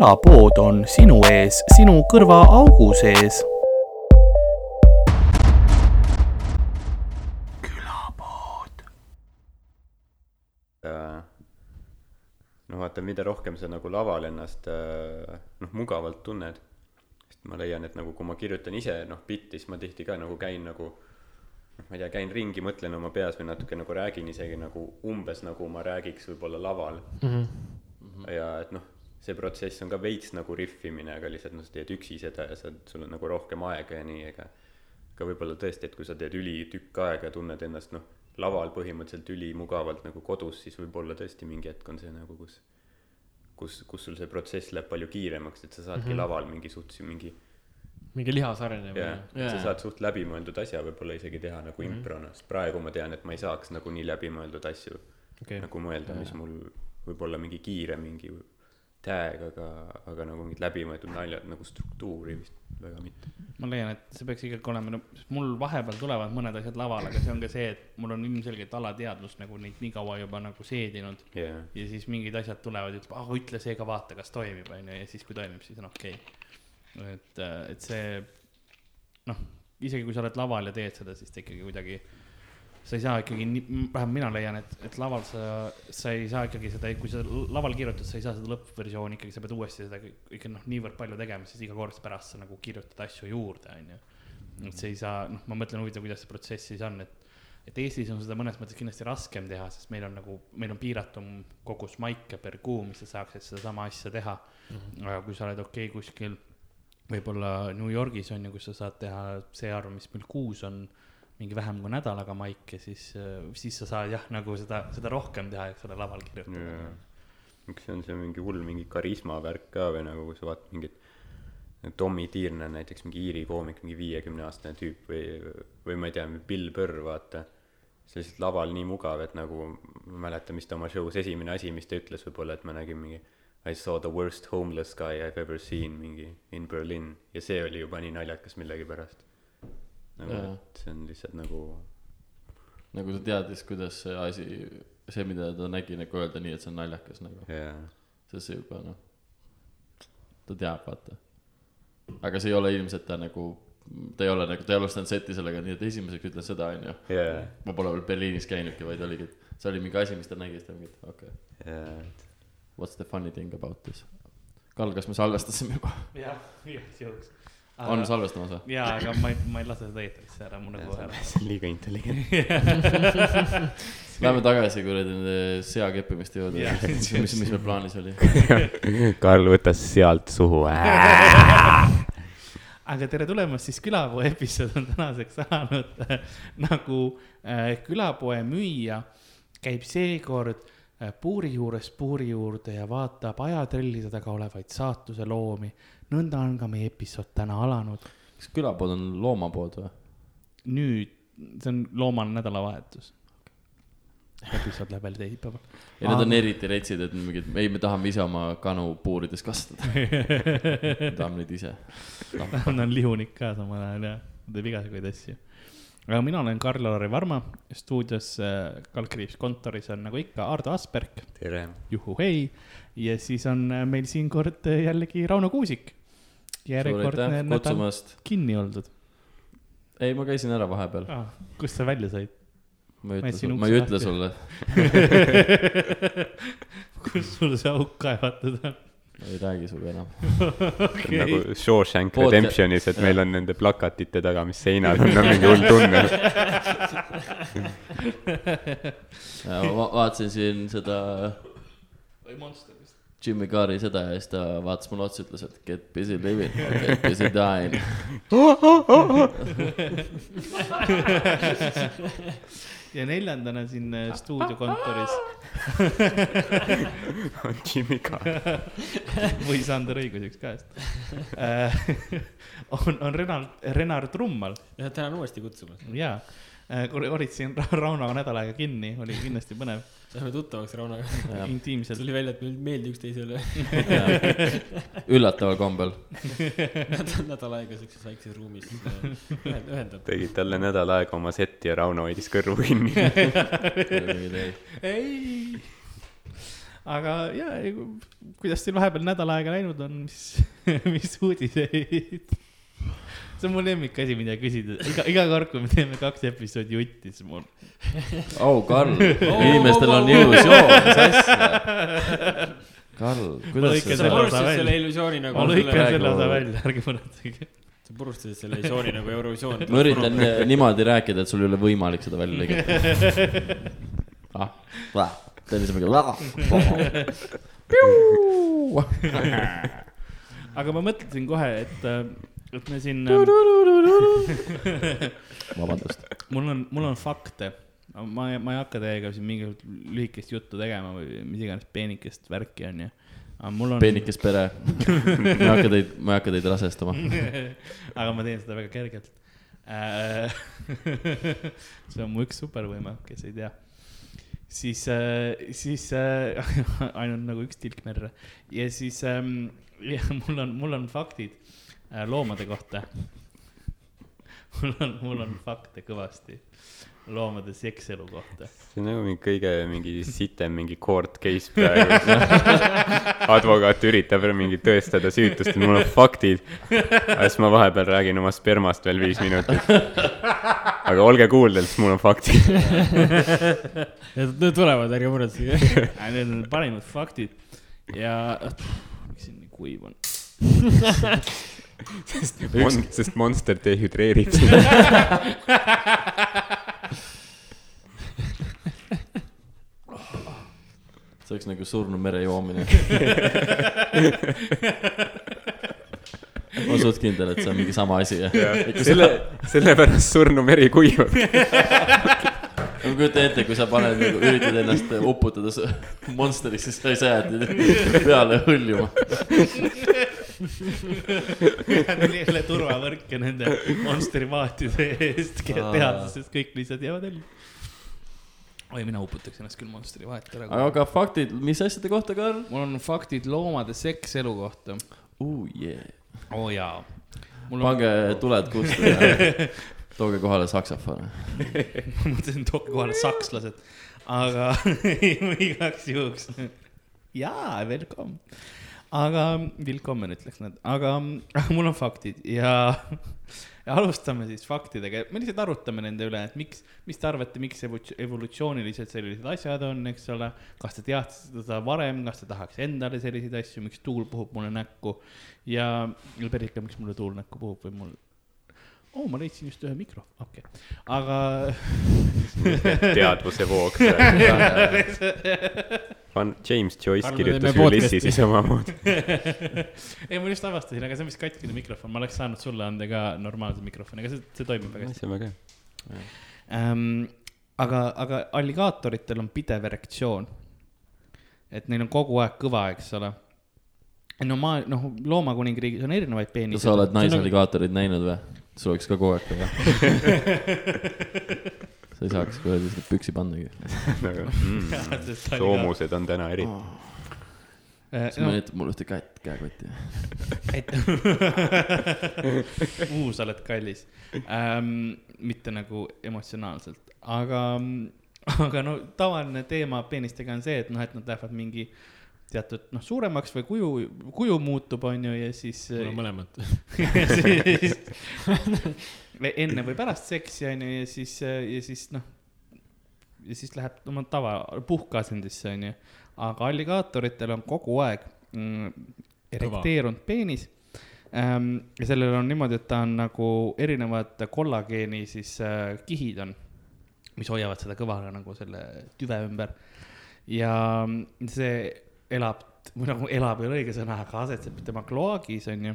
külapood on sinu ees, sinu kõrvaaugu sees. külapood. no vaata, mida rohkem sa nagu laval ennast äh, noh, mugavalt tunned, sest ma leian, et nagu kui ma kirjutan ise noh, bitti, siis ma tihti ka nagu käin nagu noh, ma ei tea, käin ringi, mõtlen oma peas või natuke nagu räägin isegi nagu umbes nagu ma räägiks võib-olla laval mm. -hmm. ja et noh, see protsess on ka veits nagu rihvimine, aga lihtsalt noh, sa teed üksi seda ja sa, sul on nagu rohkem aega ja nii, ega aga võib-olla tõesti, et kui sa teed üli tükk aega ja tunned ennast noh, laval põhimõtteliselt ülimugavalt nagu kodus, siis võib-olla tõesti mingi hetk on see nagu, kus kus, kus sul see protsess läheb palju kiiremaks, et sa saadki mm -hmm. laval mingi suht mingi mingi lihasarjane jah, et sa saad suht läbimõeldud asja võib-olla isegi teha nagu mm -hmm. improna, sest praegu ma tean, et ma ei saaks nagu nii läbimõeldud asju okay. nagu mõelda, mis mul võib-olla mingi kiire mingi tag, aga, aga nagu mingid läbimõeldud naljad nagu struktuuri vist väga mitte. ma leian, et see peaks ikkagi olema, no mul vahepeal tulevad mõned asjad lavale, aga see on ka see, et mul on ilmselgelt alateadvus nagu neid nii kaua juba nagu seedinud. Yeah.. ja siis mingid asjad tulevad ütleb, ah ütle see ka vaata, kas toimib, on ju, ja siis kui toimib, siis on okei. Okay.. et, et see noh, isegi kui sa oled laval ja teed seda, siis ta ikkagi kuidagi sa ei saa ikkagi vähemalt mina leian, et, et laval sa, sa ei saa ikkagi seda, kui sa laval kirjutad, sa ei saa seda lõppversiooni ikkagi, sa pead uuesti seda ikka noh, niivõrd palju tegema, siis iga kord pärast sa nagu kirjutad asju juurde, on ju. et see ei saa, noh, ma mõtlen huvitav, kuidas see protsess siis on, et, et Eestis on seda mõnes mõttes kindlasti raskem teha, sest meil on nagu, meil on piiratum kogus maike per kuu, mis sa saaksid sedasama asja teha mm. -hmm. aga kui sa oled okei okay, kuskil võib-olla New Yorgis on ju, kus sa saad teha see arv, mis meil kuus on mingi vähem kui nädalaga maik ja siis, siis sa saad jah, nagu seda, seda rohkem teha, eks ole, laval kirjutada. Yeah.. eks see on see mingi hull mingi karisma värk ka või nagu, kui sa vaatad mingit Tommy Tiernan näiteks, mingi Iiri koomik, mingi viiekümne aastane tüüp või, või ma ei tea, Bill Burr, vaata. see lihtsalt laval nii mugav, et nagu ma mäletan, mis ta oma show's esimene asi, mis ta ütles võib-olla, et ma nägin mingi I saw the worst homeless guy I have ever seen mingi in Berlin. Ja see oli juba nii naljakas millegipärast nagu, et see on lihtsalt nagu. nagu ta teadis, kuidas see asi, see, mida ta nägi, nagu öelda nii, et see on naljakas nagu yeah.. sest see juba noh, ta teab, vaata. aga see ei ole ilmselt ta nagu, ta ei ole nagu, ta ei alustanud seti sellega, nii et esimeseks ütlen seda, on ju yeah.. ma pole veel Berliinis käinudki, vaid oligi, et see oli mingi asi, mis ta nägi, siis ta mingi, okei okay. yeah.. What's the funny thing about this? Karl, kas me salvestasime juba? jah, igaks juhuks aga... on salvestamas või? jaa, aga ma ei, ma ei lase seda eetrisse ära, mu nagu ära. see on liiga intelligentne Lähme tagasi kuradi nende sea keppimiste juurde yeah., mis, mis meil plaanis oli Karl võtas sealt suhu aga tere tulemast, siis külapoe episood on tänaseks saanud nagu äh, külapoe müüja käib seekord äh, puuri juurest puuri juurde ja vaatab ajatrellide taga olevaid saatuse loomi nõnda on ka meie episood täna alanud. kas külapood on loomapood või? nüüd, see on loomane nädalavahetus. episood läheb jälle teisipäeval. ja need on eriti retsid, et mingid, ei, me tahame ise oma kanu puurides kasvatada me tahame neid ise. Nad on lihunik ka samal ajal ja teeb igasuguseid asju aga mina olen Karl-Lari Varma, stuudios äh, Kalkriips kontoris on nagu ikka Ardo Asperg. tere. juhuhei ja siis on äh, meil siin kord äh, jällegi Rauno Kuusik järjekordne nädal kinni oldud. ei, ma käisin ära vahepeal ah,. kust sa välja said? ma ei ütle, ma ei ütle sulle kus sul see auk kaevatud on? ma ei räägi sinuga enam okay.. nagu Shawshank Redemptionis, et meil on nende plakatite taga, mis seinal on, on mingi hull tunne ma vaatasin siin seda. või Monster Jimmy Carri seda ja siis ta vaatas mulle otsa, ütles, et get busy living get busy dying. Ja neljandana siin äh, stuudiokontoris on Jimmy Carr. Või Sander Õigus, üks kahest äh, on, on Renard, Renard Trummal. tänan uuesti kutsumast. jaa, äh, olid siin Raunoga nädal aega kinni, oli kindlasti põnev saime tuttavaks Raunaga. intiimselt. tuli välja, et me ei meeldi üksteisele üllataval kombel nädal, nädal aega siukses väikses ruumis ühendab. tegid talle nädal aega oma setti ja Rauno hoidis kõrvu kinni ei. aga ja, kuidas teil vahepeal nädal aega läinud on, mis, mis uudiseid? See on mu lemmikasi, mida küsida, iga, iga kord, kui me teeme kaks episoodi jutti, siis mul. au, Karl, inimestel on illusioon, mis asja? Karl, kuidas sa selle sa osa purustasid välja. selle illusiooni nagu ma lõikan selle osa välja, ärge muretsege. sa purustasid selle illusiooni nagu Eurovisioon. ma üritan äh, niimoodi rääkida, et sul ei ole võimalik seda välja lõigata. ah, teen niisama. aga ma mõtlesin kohe, et, et me siin, vabandust. mul on, mul on fakte. ma, ma ei hakka teiega siin mingisugust lühikest juttu tegema või mis iganes peenikest värki on ju. aga mul on. peenikes pere. ma ei hakka teid, ma ei hakka teid rasestama. aga ma teen seda väga kergelt. see on mu üks supervõime, kes ei tea. siis, siis äh, ainult nagu üks tilk merre ja siis ähm, ja mul on, mul on faktid äh, loomade kohta. mul on, mul on fakte kõvasti loomade sekselu kohta. see on nagu mingi kõige mingi sitem mingi court case praegu. advokaat üritab mingi tõestada süütust, et mul on faktid. aga siis ma vahepeal räägin oma spermast veel viis minutit. aga olge kuuldel, sest mul on faktid. Need tulevad, ärge muretsege. Need on parimad faktid ja, miks siin nii kuiv on? Mon-, sest Monster dehüdreerib sind. see oleks nagu surnud mere joomine. ma olen suht kindel, et see on mingi sama asi, jah. selle, sellepärast surnu meri kuivab. ma kujutan ette, kui sa paned nagu, üritad ennast uputada monsterisse, siis sa ei saa jääda peale hõljuma. Neil ei ole turvavõrke nende monsteri vaatide eest, teadlased kõik lihtsalt jäävad ellu. oi, mina uputaks ennast küll monsteri vaati ära. aga faktid, mis asjade kohta, Karl? mul on faktid loomade sekselu kohta. oh yeah. oo oh, jaa. pange tuled kustu ja tooge kohale saksofone. ma mõtlesin, tooge kohale sakslased, aga igaks juhuks. jaa, welcome. aga, willkommen ütleks nad, aga, mul on faktid ja, ja alustame siis faktidega, me lihtsalt arutame nende üle, et miks, mis te arvate, miks evolutsiooniliselt sellised asjad on, eks ole. kas te teadsite seda varem, kas te tahaks endale selliseid asju, miks tuul puhub mulle näkku? Ja, ka, miks mulle tuul näkku puhub või mul? Oo oh,, ma leidsin just ühe mikro, okei. Okay., aga teadvuse voog. Van James Joyce me kirjutas Ulyssesi samamoodi. ei, ma just avastasin, aga see on vist katkine mikrofon, ma oleks saanud sulle anda ka normaalse mikrofoni, aga see, see toimib väga hästi see on väga hea. ähm,. aga, aga alligaatoritel on pidev erektsioon. et neil on kogu aeg kõva, eks ole. no ma, noh, loomakuningriigis on erinevaid kas peeniseid. sa oled naisalligaatorit näinud või? sul oleks ka kogu aeg kõva. sa ei saaks kuradi seda püksi pannagi. nagu mm, soomused on täna eri. Äh, siis ma näitan mulle ühte kätt, käekotti. uu, sa oled kallis ähm,. mitte nagu emotsionaalselt, aga, aga no tavaline teema peenistega on see, et noh, et nad lähevad mingi teatud noh, suuremaks või kuju, kuju muutub, on ju, ja siis. on mõlemat. siis enne või pärast seksi on ju ja siis, ja siis noh, ja siis läheb oma tava puhkeasendisse on ju, aga alligaatoritel on kogu aeg mm, erekteerunud peenis. Ähm,. ja sellel on niimoodi, et ta on nagu erinevad kollageeni siis äh, kihid on, mis hoiavad seda kõvana nagu selle tüve ümber. Ja see elab, või nagu elab ei ole õige sõna, aga asetseb tema kloaagis onju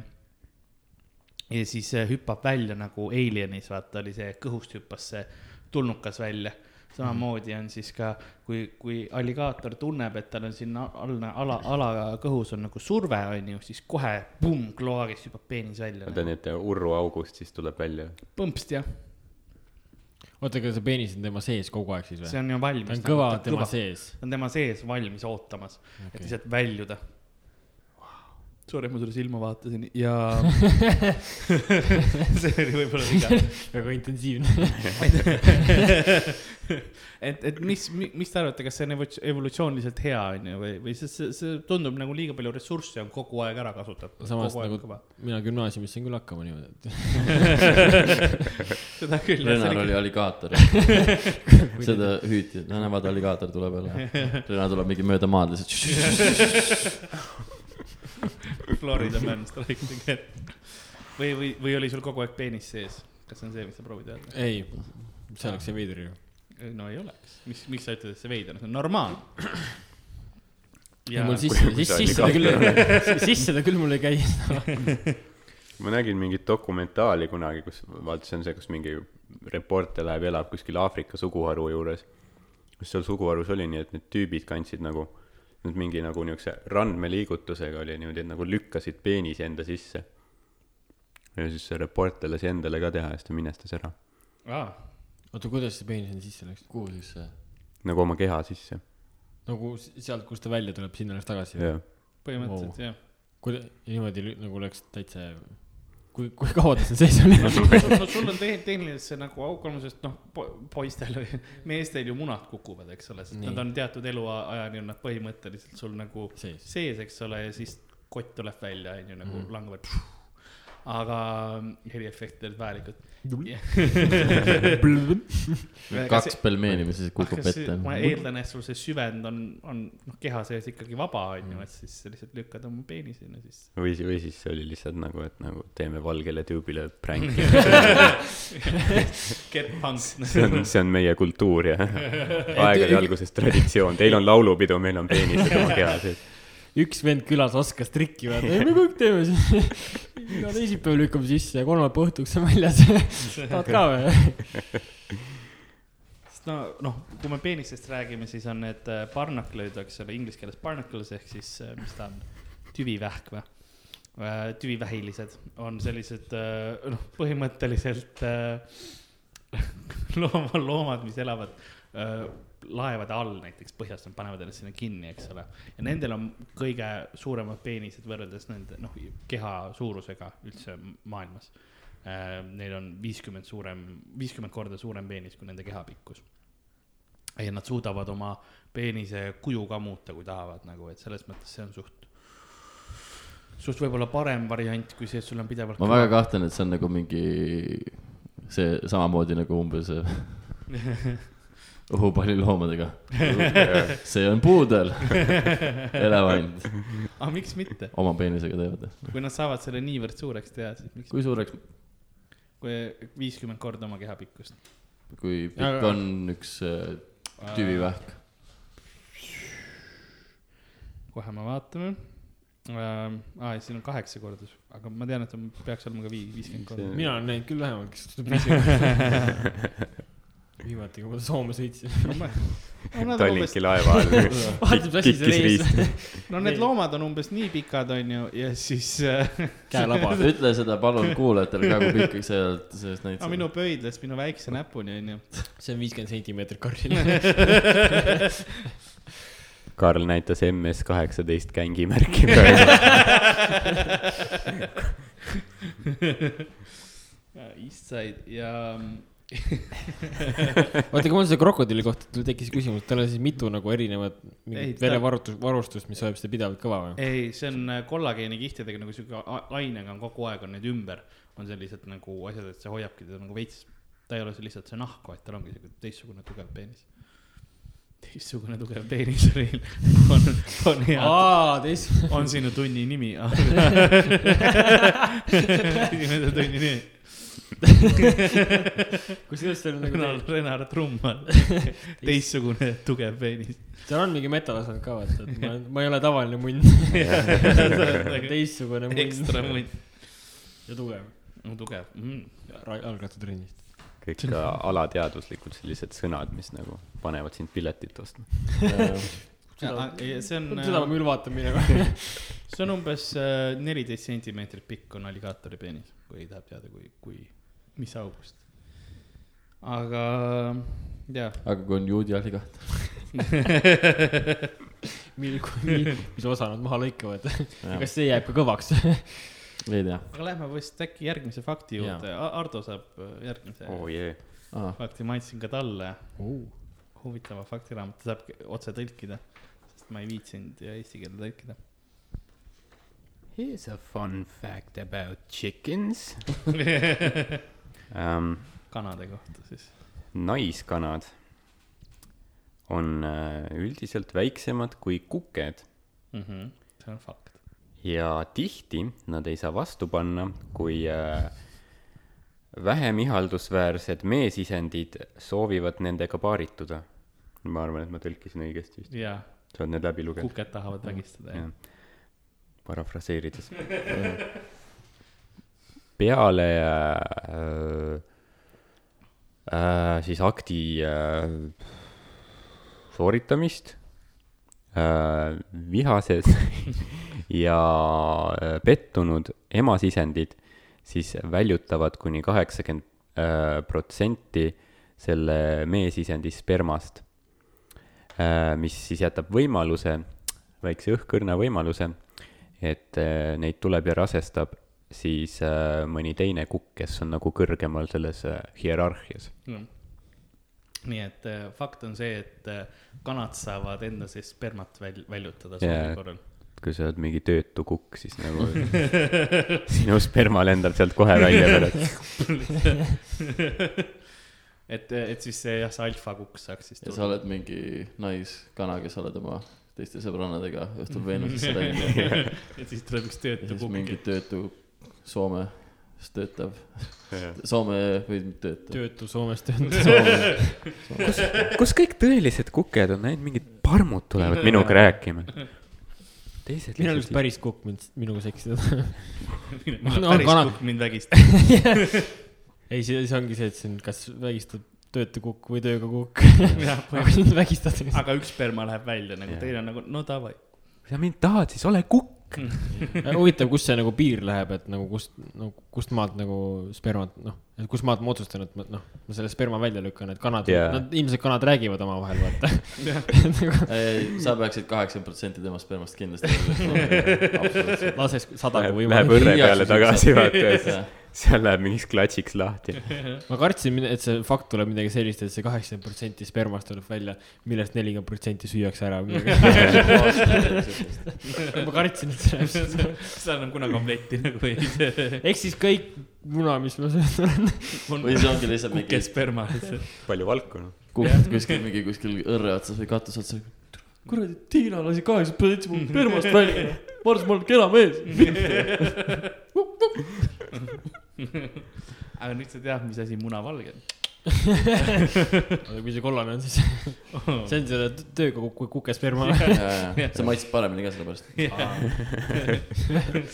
ja siis äh, hüppab välja nagu Alienis, vaata oli see, kõhust hüppas see tulnukas välja. samamoodi on siis ka, kui, kui alligaator tunneb, et tal on sinna alla, ala, alakõhus on nagu surve, on ju, siis kohe pumm, kloaagist hüppab peenis välja. ta nii, et urruaugust siis tuleb välja. põmpst jah, oota, aga see peenis on tema sees kogu aeg siis või? see on ju valmis. ta on kõva tema sees. ta on tema sees valmis ootamas okay., et lihtsalt väljuda. sorry, ma sulle silma vaatasin ja see oli võib-olla viga. väga intensiivne. et, et mis, mis te arvate, kas see on evolutsioon- evolutsiooniliselt hea on ju või, või see, see, see tundub nagu liiga palju ressursse on kogu aeg ära kasutatud. Samas nagu- mina gümnaasiumis sain küll hakkama niimoodi, et seda küll. Renar oli alligaator. seda hüüti, no näe, vaata alligaator tuleb jälle. Renar tuleb mingi mööda maad lihtsalt. Florida man strike again. või, või, või oli sul kogu aeg peenis sees? kas see on see, mis sa proovid öelda? ei, see oleks see veider ju. no ei oleks, mis, miks sa ütled, et see veider on, see on normaalne. ja mul sisse, sisse, sisse ta küll, sisse ta küll mul ei käi. ma nägin mingit dokumentaali kunagi, kus, vaata, see on see, kus mingi reporter läheb, elab kuskil Aafrika suguharu juures. kus seal suguharus oli nii, et need tüübid kandsid nagu, nad mingi nagu niisuguse randmeliigutusega oli niimoodi, et nagu lükkasid peenise enda sisse. ja siis see reporter lasi endale ka teha ja siis ta minestas ära. aa, oota, kuidas see peenis sinna sisse läks? kuhu siis see? nagu oma keha sisse, nagu sealt, kust ta välja tuleb, sinna läks tagasi? põhimõtteliselt jah. kui niimoodi nagu läks täitsa, kui, kui kaua ta seal sees oli? no sul on tehn- tehniliselt see nagu auk olemas, sest noh, poistel või meestel ju munad kukuvad, eks ole, sest Nii. nad on teatud eluajani on nad põhimõtteliselt sul nagu sees. sees, eks ole, ja siis kott tuleb välja, onju, nagu Mhm. langevad. aga heliefektid olid vajalikud. kaks pelmeeni, mis siis kukub ette. ma eeldan, et sul see süvend on, on noh, keha sees ikkagi vaba, onju, et siis sa lihtsalt lükkad oma peeni sinna sisse. või, või siis see oli lihtsalt nagu, et nagu teeme valgele tüübile pränki. Get punked. see on, see on meie kultuur ja aegade algusest traditsioon, teil on laulupidu, meil on peenised oma keha sees. Üks vend külas oskas trikki vaata, me kõik teeme siis. iga teisipäev lükkame sisse ja kolmapäeva õhtuks on väljas. tahad ka või? sest no, noh, kui me peenistest räägime, siis on need äh, barnacle'id, eks ole, inglise keeles barnacles ehk siis, mis ta on, tüvivähk või? tüvivähilised on sellised äh, noh, põhimõtteliselt äh, looma, loomad, mis elavad äh, laevade all näiteks põhjas, nad panevad ennast sinna kinni, eks ole. ja nendel on kõige suuremad peenised võrreldes nende noh, keha suurusega üldse maailmas äh,. Neil on viiskümmend suurem, viiskümmend korda suurem peenis kui nende keha pikkus. ja nad suudavad oma peenise kuju ka muuta, kui tahavad nagu, et selles mõttes see on suht, suht võib-olla parem variant kui see, et sul on pidevalt. ma väga kahtlen, et see on nagu mingi see samamoodi nagu umbes õhupalliloomadega. see on puudel, elevant, aga miks mitte, oma peenisega teevad. kui nad saavad selle niivõrd suureks teha, siis miks, kui suureks, kui viiskümmend korda oma keha pikkust. kui pikk on üks äh, tüvivähk? kohe me vaatame äh,. aa, siin on kaheksa korda, aga ma tean, et on, peaks olema ka vii-, viiskümmend korda. mina olen näinud küll vähemalt, kes tuleb viiskümmend. viimati, kui ma Soome sõitsin. Tallinki laeva all kikkis riist. no need loomad on umbes nii pikad, onju, ja siis äh, käelaba. ütle seda palun kuulajatele ka, kui pikk sealt, sellest näitas. minu pöidlast minu väikse näpuni, onju. see on viiskümmend sentimeetrit karjil. Karl näitas MS kaheksateist kängimärki praegu. Eastside ja oota, kui mul selle krokodilli kohta tekkis küsimus, tal on siis mitu nagu erinevat mingit verevarustust, varustust, mis hoiab seda pidevalt kõva või? ei, see on äh, kollageenikihttidega nagu sihuke ainega on kogu aeg on need ümber, on sellised nagu asjad, et see hoiabki teda nagu veits, ta ei ole see lihtsalt see nahk, vaid tal ongi sihuke teistsugune tugev peenis. teistsugune tugev peenis oli, on, on hea, on sinu tunni nimi. esimese tunni nimi, kusjuures seal on nagu Renar, Renar Trummal, teistsugune tugev peenis. seal on mingi metatasand ka vaata, et ma, ma ei ole tavaline munn, teistsugune munn ekstra munn, ja tugev. tugev mm.. jalgrattatrennis. kõik alateadvuslikult sellised sõnad, mis nagu panevad sind piletit ostma. Ja, ja see on, seda ma küll vaatan minema. see on umbes äh, neliteist sentimeetrit pikk on alligaatori peenis, kui tahab teada, kui, kui, mis august. aga jaa, aga kui on juudi alligaator, mil-, mis osa nad maha lõikavad. kas see jääb ka kõvaks? ei tea. aga lähme vist äkki järgmise fakti juurde. Ardo saab äh, järgmise oo jee. fakti, ma andsin ka talle huvitava faktiraamatu, saab otse tõlkida, sest ma ei viitsinud ja eesti keelde tõlkida. Here's a fun fact about chickens. ähm,. kanade kohta siis. naiskanad on äh, üldiselt väiksemad kui kuked Mhm. see on fakt. ja tihti nad ei saa vastu panna, kui äh, vähem ihaldusväärsed meesisendid soovivad nendega paarituda. ma arvan, et ma tõlkisin õigesti vist. jaa, sa oled need läbi lugenud? kuked tahavad vägistada, jah. parafraseerides. peale äh, äh, siis akti äh, sooritamist äh, vihased ja äh, pettunud emasisendid siis väljutavad kuni kaheksakümmend äh, protsenti selle meesisendi spermast mis siis jätab võimaluse, väikse õhkõrna võimaluse, et äh, neid tuleb ja rasestab siis äh, mõni teine kukk, kes on nagu kõrgemal selles äh, hierarhias. nii et äh, fakt on see, et äh, kanad saavad enda sees spermat väl-, väljutada soovi korral. kui sa oled mingi töötu kukk, siis nagu sinu sperma lendab sealt kohe välja peale, et et, siis see jah, see alfakukk saaks siis ja sa oled mingi naiskana, kes oled oma teiste sõbrannadega õhtul Veenusesse läinud. et siis tuleb üks töötu siis kukk mingi. töötu Soomes töötav, Soome või mitte töötav. töötu Soomes töötab. kus kõik tõelised kuked on, ainult mingid parmud tulevad minuga rääkima. teised mina lihtsalt oleks päris kukk mind, minuga seksida. no, No, päris kukk mind vägistab. ei, see, see ongi see, et on kas vägistad töötu kukk või tööga kukk. aga sind vägistatakse. aga üks sperma läheb välja nagu teine on nagu no davai. sa mind tahad, siis ole kukk. huvitav, kus see nagu piir läheb, et nagu kust, no kust maalt nagu spermat, noh, et kust maalt ma otsustan, et ma noh, ma selle sperma välja lükkan, et kanad yeah., nad ilmselt kanad räägivad omavahel, vaata. ei, sa peaksid kaheksakümmend protsenti tema spermast kindlasti välja. laseks sada kui Läheb võimalik. õrre peale tagasi, vaata, siis seal läheb mingiks klatsiks lahti. ma kartsin, et see fakt tuleb midagi sellist, et see kaheksakümmend protsenti spermast tuleb välja, millest nelikümmend protsenti süüakse ära. ma kartsin, et see läheb seda enam kunagi omletti nagu ei tee. ehk siis kõik muna, mis ma söönud olen. või see ongi lihtsalt mingi sperma palju valku, noh. kukk kuskil mingi kuskil õrre otsas või katuse otsas. kuradi, Tiina lasi kaheksakümmend protsenti mu spermast välja. ma arvasin, ma olen kena mees. aga nüüd sa tead, mis asi munavalge on. oota, kui see kollane on, siis see on selle tööga kuku, kukesperma. see maitseb paremini ka sellepärast.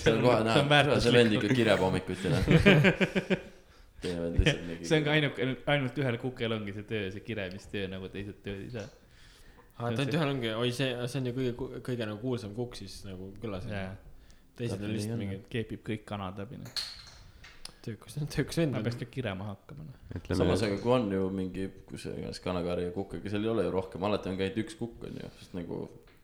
seal kohe see on näeb, see vend ikka kirjab hommikuti noh. teine vend lihtsalt mingi. see on ka ainuke, ainult ühel kukel ongi see töö, see kiremistöö nagu teised tööd ei saa. aa, ta on ühel ongi, oi see, see on ju kõige, kõige nagu kuulsam kukk siis nagu külas. jaa, teised on lihtsalt mingi keepib kõik kanad läbi. Töökas, töökas vend ma. peaks ka kirema hakkama. noh. samas, aga kui on ju mingi, kus iganes kanakari ja kukk, ega seal ei ole ju rohkem, alati on ka ainult üks kukk on ju, sest nagu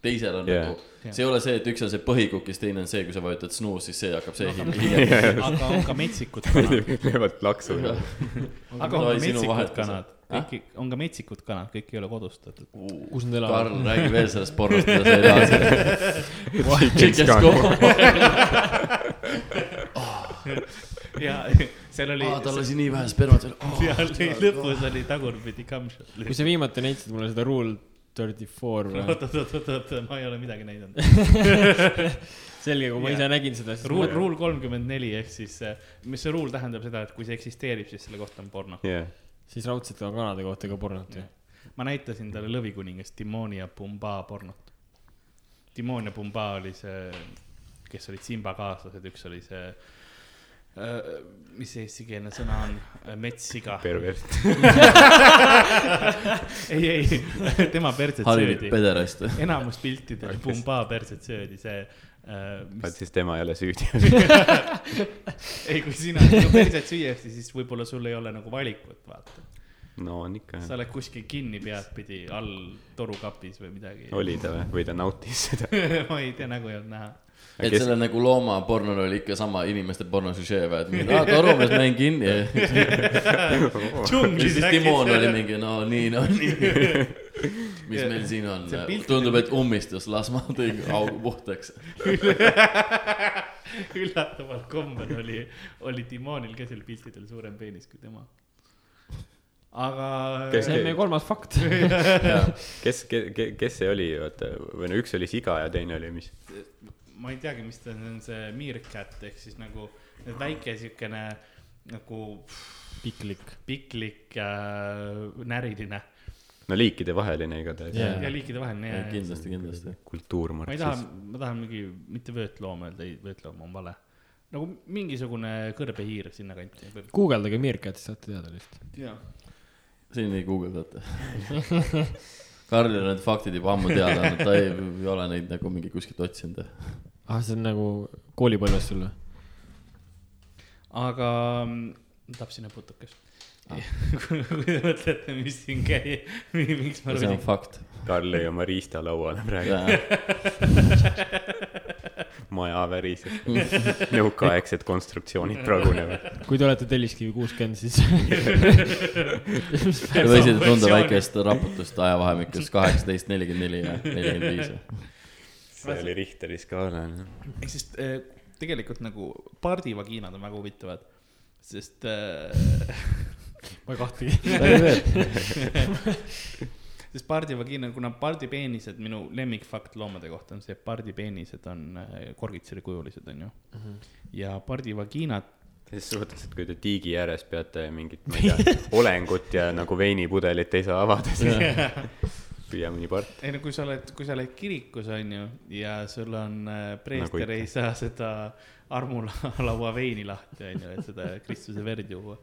teisel on yeah. Nagu, see ei ole see, et üks on see põhikukk ja siis teine on see, kui sa vajutad snuus, siis see hakkab see Aga- hiljem. aga on ka metsikud kanad. löövad laksu. aga on ka sinu metsikud kanad. kõik, on ka metsikud kanad, kõik ei ole kodustatud. kus nad elavad? Karl, räägi veel sellest pornost, mida sa ei taha. Chicks ja seal oli. tal lasi nii vähe spermat välja. seal oli lõpus oli tagurpidi kamšot. kui sa viimati näitasid mulle seda Rule thirty four või? oot, oot, oot, oot, oot, ma ei ole midagi näidanud. selge, kui ma ise nägin seda, siis Rule, rule kolmkümmend neli ehk siis, mis see rule tähendab seda, et kui see eksisteerib, siis selle kohta on porno. jah, siis raudselt on kanade kohta ka pornot ju. ma näitasin talle Lõvikuningas Timoni ja Pumba pornot. Timon ja Pumba oli see, kes olid Simba kaaslased, üks oli see mis see eestikeelne sõna on, metssiga. pervert. ei, ei, tema perset söödi. pederast. enamus piltidel Pumba perset söödi, see äh,, vaat mis, siis tema ei ole süüdi. ei, kui sina sinu perset süüakse, siis võib-olla sul ei ole nagu valikut, vaata. no on ikka sa oled kuskil kinni peadpidi all torukapis või midagi. oli ta või, või ta nautis seda? ma ei tea, nägu ei olnud näha. Et selle nagu loomapornol oli ikka sama inimeste pornosüžee või, et mingi, aa torumees, ma jäin kinni. ja siis Timon oli mingi, no nii, no nii. mis meil siin on tundub, et ummistus, las ma tõin augu puhtaks. üllataval kombel oli, oli Timonil ka seal piltidel suurem peenis kui tema. aga. Kes- see on meie kolmas fakt. kes, kes, kes see oli, vaata, või no üks oli siga ja teine oli mis? Ma ei teagi, mis ta on, see meerkat ehk siis nagu väike siukene nagu piklik. piklik äh, näriline no liikidevaheline igatahes Jaa. ja liikide vaheline ja, ja. kindlasti, kindlasti. kultuur ma ei taha ma tahan mingi, mitte vöötloom öelda, ei, vöötloom on vale. nagu mingisugune kõrbehiir sinnakanti. guugeldage Meerkat, siis saate teada lihtsalt. jaa. siin ei guugeldata. Karlil on need faktid juba ammu teada olnud, ta ei, ei ole neid nagu mingi kuskilt otsinud. ah, see on nagu koolipõlvest sul või? aga mm, tapsin õputukest ah. kui te mõtlete, mis siin käib, miks ma see on fakt. Karl lõi oma riista lauale praegu, maja väriseb, nõukaaegsed konstruktsioonid pragunevad. kui te olete Telliskivi kuuskümmend, siis Te võisite tunda väikest raputust ajavahemikus kaheksateist, nelikümmend neli ja nelikümmend viis. see oli Richteri skaala, noh. ehk siis äh, tegelikult nagu pardivagiinad on väga huvitavad, sest äh, ma ei kahtlegi. sest pardivagiina, kuna pardipeenised, minu lemmikfakt loomade kohta on see, et pardipeenised on äh, korgitseri kujulised, onju. ja pardivagiinad, selles suhtes, et kui te tiigi ääres peate mingit, ma ei tea, olengut ja nagu veinipudelit ei saa avada, siis püüa mõni part. ei no kui sa oled, kui sa oled kirikus, onju, ja sul on äh, preester Nagu ei saa seda armulaua veini lahti, onju, et seda Kristuse verd juua.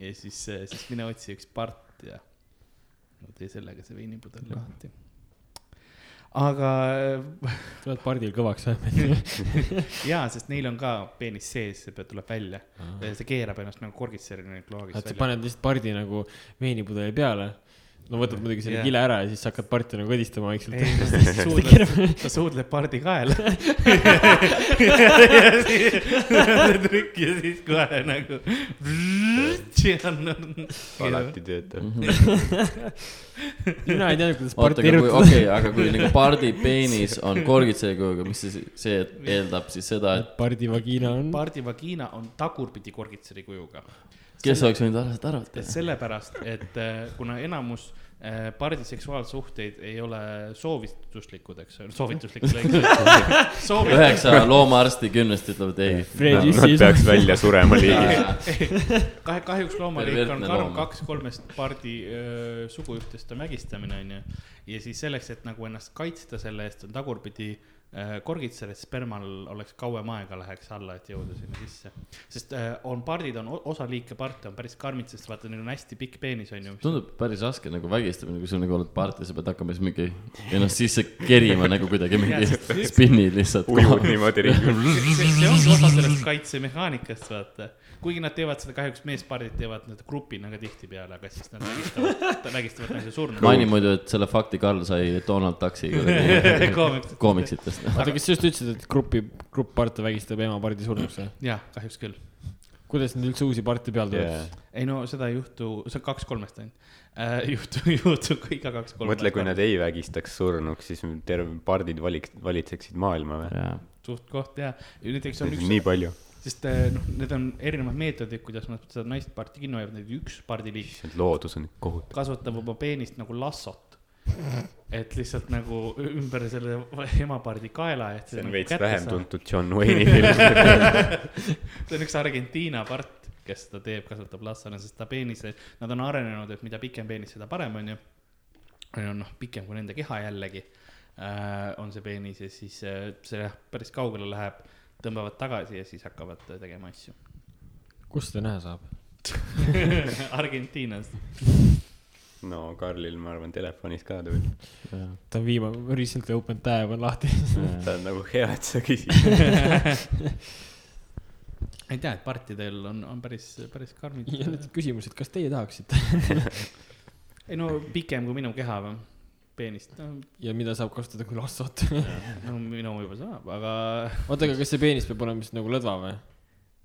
ja siis, siis mine otsi üks part ja tee sellega see veinipudel lahti. aga sa oled pardil kõvaks ajanud. jaa, sest neil on ka peenis sees, see tuleb välja. see keerab ennast nagu korgitserina kloagist et sa välja. paned lihtsalt pardi nagu veinipudeli peale. no võtad muidugi selle Jah. kile ära ja siis sa hakkad parti nagu kõdistama vaikselt. ei, ta suudleb, pardi kaela. ja trükk ja siis kohe nagu. Alati töötab. mina ei teadnud, kuidas kui, erutada. okei okay,, aga kui nagu pardi peenis on korgitseri kujuga, mis see, see eeldab siis seda, et pardi vagiina on. pardi vagiina on tagurpidi korgitseri kujuga. kes oleks võinud arvata, sellepärast, et äh, kuna enamus äh, pardi seksuaalsuhteid ei ole soovituslikud, eks ole, soovituslikud lõikud. üheksa loomaarsti kümnest ütlevad ei. Nad peaks välja surema liigi. kahe, kahjuks loomaliik on karm kaks kolmest pardi suguühtest on vägistamine, onju. ja siis selleks, et nagu ennast kaitsta selle eest, on tagurpidi öö, korgitser, et spermal oleks kauem aega läheks alla, et jõuda sinna sisse. sest öö, on pardid on, osa liike parte on päris karmid, sest vaata, neil on hästi pikk peenis, onju. tundub päris raske nagu vägistamine, kui sul nagu oled parti, sa pead hakkama siis mingi ennast sisse kerima nagu kuidagi mingi spinnid lihtsalt. ujud niimoodi ringi. see, ongi osa sellest kaitsemehaanikast, vaata. kuigi nad teevad seda, kahjuks meespardid teevad nad grupina ka tihtipeale, aga siis nad vägistavad, vägistavad nagu surnud. maini muidu, et selle fakti Karl sai Donald Ducksi kuidagi koomiks. oota, kas sa just ütlesid, et grupi, grupp parte vägistab ema pardi surnuks või? jah, kahjuks küll. kuidas nüüd üldse uusi parte peale tuleb? ei no seda ei juhtu, see on kaks kolmest ainult äh. juhtu, juhtub iga kaks kolmest. mõtle, kui nad ei vägistaks surnuks, siis terve pardid valiks, valitseksid maailma või? jaa, suht koht ja, näiteks on üks, nii palju. sest äh, noh, need on erinevad meetodid, kuidas nad seda naist parti kinni hoiavad, näiteks üks pardiliik loodus on kohutav. kasvatab oma peenist nagu lassot. Et lihtsalt nagu ümber selle emapardi kaela, et see on nagu veits vähem saada. tuntud John Wayne'i film. see on üks Argentiina part, kes seda teeb, kasutab lassana, sest ta peenise, nad on arenenud, et mida pikem peenis, seda parem, onju. noh, pikem kui nende keha jällegi äh, on see peenis ja siis äh, see jah, päris kaugele läheb, tõmbavad tagasi ja siis hakkavad äh, tegema asju. kust seda näha saab? Argentiinas. No Karlil, ma arvan, telefonis ka tuli. ta on viimane, recently open tab on lahti. ta on nagu hea, et sa küsid. ei tea, et partidel on, on päris, päris karmid ja nüüd küsimus, et kas teie tahaksite? ei no pikem kui minu keha või, peenist, no, ja mida saab kasutada kui lassot. no minu juba saab, aga oota, aga kas see peenis peab olema siis nagu lõdva või?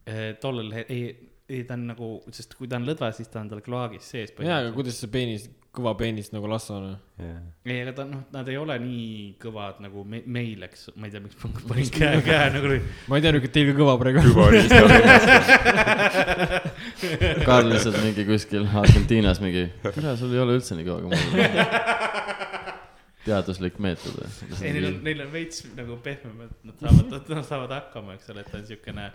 eh, tollel hetkel, ei, ei ta on nagu, sest kui ta on lõdva, siis ta on tal kloagis sees. jaa, aga kuidas see peenis, kõva peenis nagu lassa on? ei, aga ta noh, nad ei ole nii kõvad nagu me, meil, eks, ma ei tea, miks ma panin käe, käe nagu. ma ei teadnud, et teil ka kõva praegu. Karl lihtsalt mingi kuskil Argentiinas mingi, tere, sul ei ole üldse nii kõva kui mul. teaduslik meetod ei, neil on, või? neil on veits nagu pehmemad, nad saavad, nad saavad hakkama, eks ole, et ta on siukene,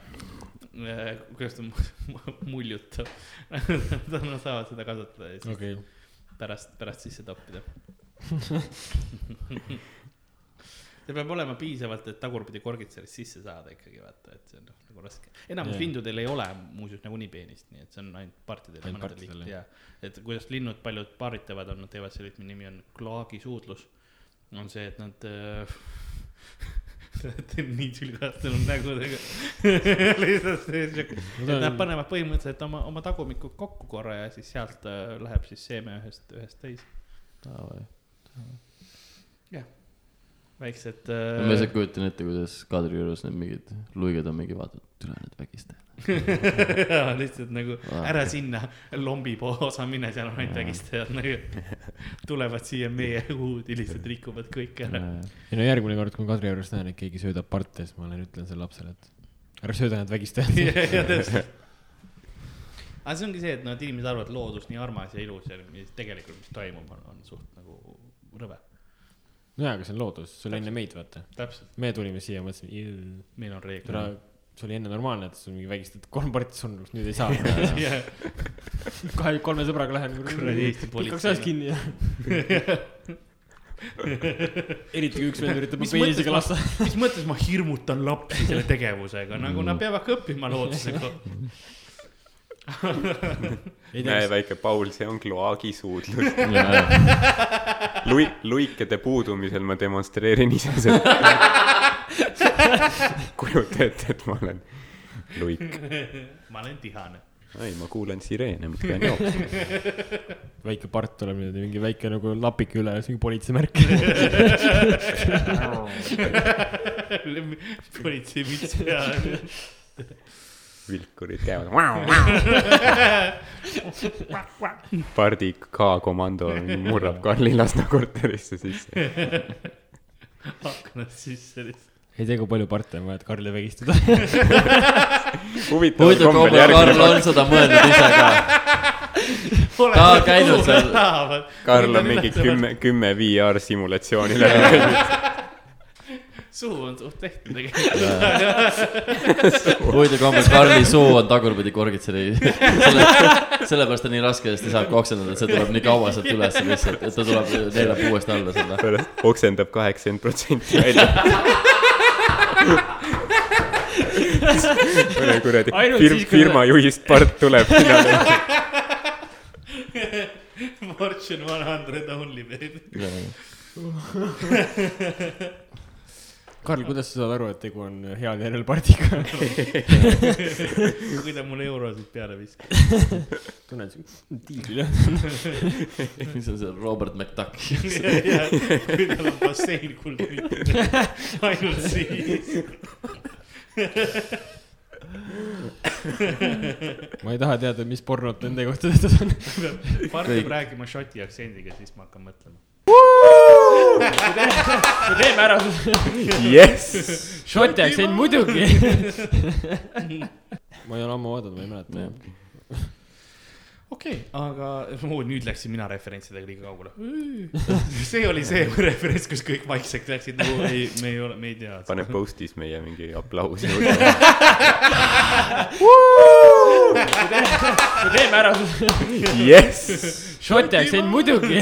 kuidas ta mu- muljutab. Nad saavad seda kasutada ja siis okei, pärast, pärast sisse toppida. see peab olema piisavalt, et tagurpidi korgid sellest sisse saada ikkagi vaata, et see on noh nagu raske. enamus Jah. lindudel ei ole muuseas nagunii peenist, nii et see on ainult partidel ja mõnedel lihtne ja. et kuidas linnud paljud paaritavad on, nad teevad selle, mille nimi on kloaagisuudlus. on see, et nad äh. Te olete nii tülgastunud nägudega. lihtsalt see siuke, et nad panevad põhimõtteliselt oma, oma tagumikud kokku korra ja siis sealt äh, läheb siis seeme ühest, ühest teise. väiksed ma lihtsalt äh,. kujutan ette, kuidas Kadri juures need mingid luiged on mingi vaatavad, tule nüüd vägistajad. Jaa, lihtsalt nagu ära sinna lombi osa mine, seal on ainult vägistajad nagu. tulevad siia meie huudi, lihtsalt rikuvad kõik ära. ei no järgmine kord, kui ma Kadri juures näen, et keegi söödab parte, siis ma lähen ütlen sellele lapsele, et ära sööda need vägistajad. aga see ongi see, et noh, et inimesed arvavad, et loodus nii armas ja ilus ja mis tegelikult, mis toimub, on, on suht nagu rõve. nojaa, aga see on loodus, see oli enne meid, vaata. täpselt, me tulime siia, mõtlesime, meil on reeglid. See oli enne normaalne, et sul mingi vägistad kolm parti surnuks, nüüd ei saa. kahe, kolme sõbraga lähen. Kuradi Eesti pikaks ajaks kinni eriti kui üks vend üritab mu peenisega ma- lasta. mis mõttes ma hirmutan lapsi selle tegevusega, nagu nad peavadki õppima loodusega. ei näe, väike Paul, see on kloaagisuudlus. lui-, luikede puudumisel ma demonstreerin ise seda. kujuta ette, et ma olen luik. ma olen tihane. ei, ma kuulen sireene, ma pean jooksma. väike part tuleb niimoodi, mingi väike nagu lapik üle, siis mingi politseimärk. politseimüts peal. vilkurid käivad. pardi K-komando murrab Karli Lasna korterisse sisse. aknast sisse lihtsalt. Ei tea, kui palju parte on vaja, et Karli vägistada. huvitav kombel kombel, Karl on seda mõelnud ise ka. Ta on käinud seal.. Karl on mingi. kümme, kümme VR simulatsiooni läbi käinud. suu on suht tehtud tegelikult. huvitav kombel, Karli suu on tagurpidi korgitseri. selle, sellepärast on nii raske, sest ta saab oksendada, et see tuleb nii kaua sealt üles lihtsalt, et ta tuleb, neelab uuesti alla selle. oksendab kaheksakümmend protsenti välja. Mõne kuradi siis, kui firma juhist part tuleb finale. Fortune one hundred only baby. Karl, kuidas sa saad aru, et tegu on heal järjel partiga? kui ta mulle eurosid peale viskab. tunned, tiigril jah. mis on see Robert McDuck? kui tal on bassein kulda, ainult siis. ma ei taha teada, mis pornot nende kohta tehtud on. Mart peab rääkima šoti aktsendiga, siis ma hakkan mõtlema. Me teeme ära. jess. Šoti aktsent muidugi. ma ei ole ammu vaadanud, ma ei mäleta. okei okay,, aga oo, nüüd läksin mina referentsidega liiga kaugele. see oli see referents, kus kõik vaikseks läksid, nagu ei, me ei ole, me ei tea. pane post'is meie mingi aplaus juurde. me teeme ära. jess. Šoti aktsent muidugi.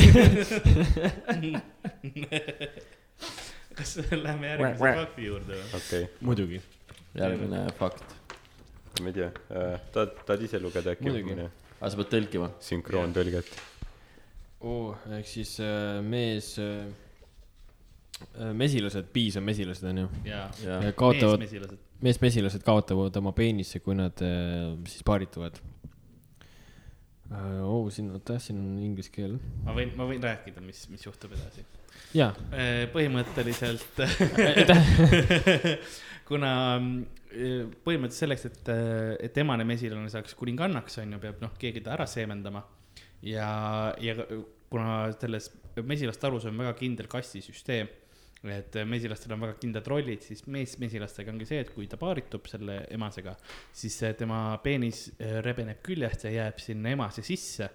kas lähme järgmise fakti juurde või? okei, muidugi. järgmine fakt. ma ei tea, tahad, tahad ise lugeda äkki Muidugi. aga sa pead tõlkima. sünkroontõlget? oo, ehk siis äh, mees äh,, mesilased, piis on mesilased onju. kaotavad, meesmesilased. kaotavad oma peenisse, kui nad äh, siis paarituvad. oo, oh, siin, oota, siin on inglise keel. ma võin, ma võin rääkida, mis, mis juhtub edasi. jaa, põhimõtteliselt, kuna mm, põhimõtteliselt selleks, et, et emane mesilane saaks kuningannaks, on ju, peab noh, keegi ta ära seemendama. ja, ja kuna selles mesilastarus on väga kindel kastisüsteem, et mesilastel on väga kindlad rollid, siis meesmesilastega ongi see, et kui ta paaritub selle emasega, siis tema peenis eh, rebeneb küljest ja jääb sinna emase sisse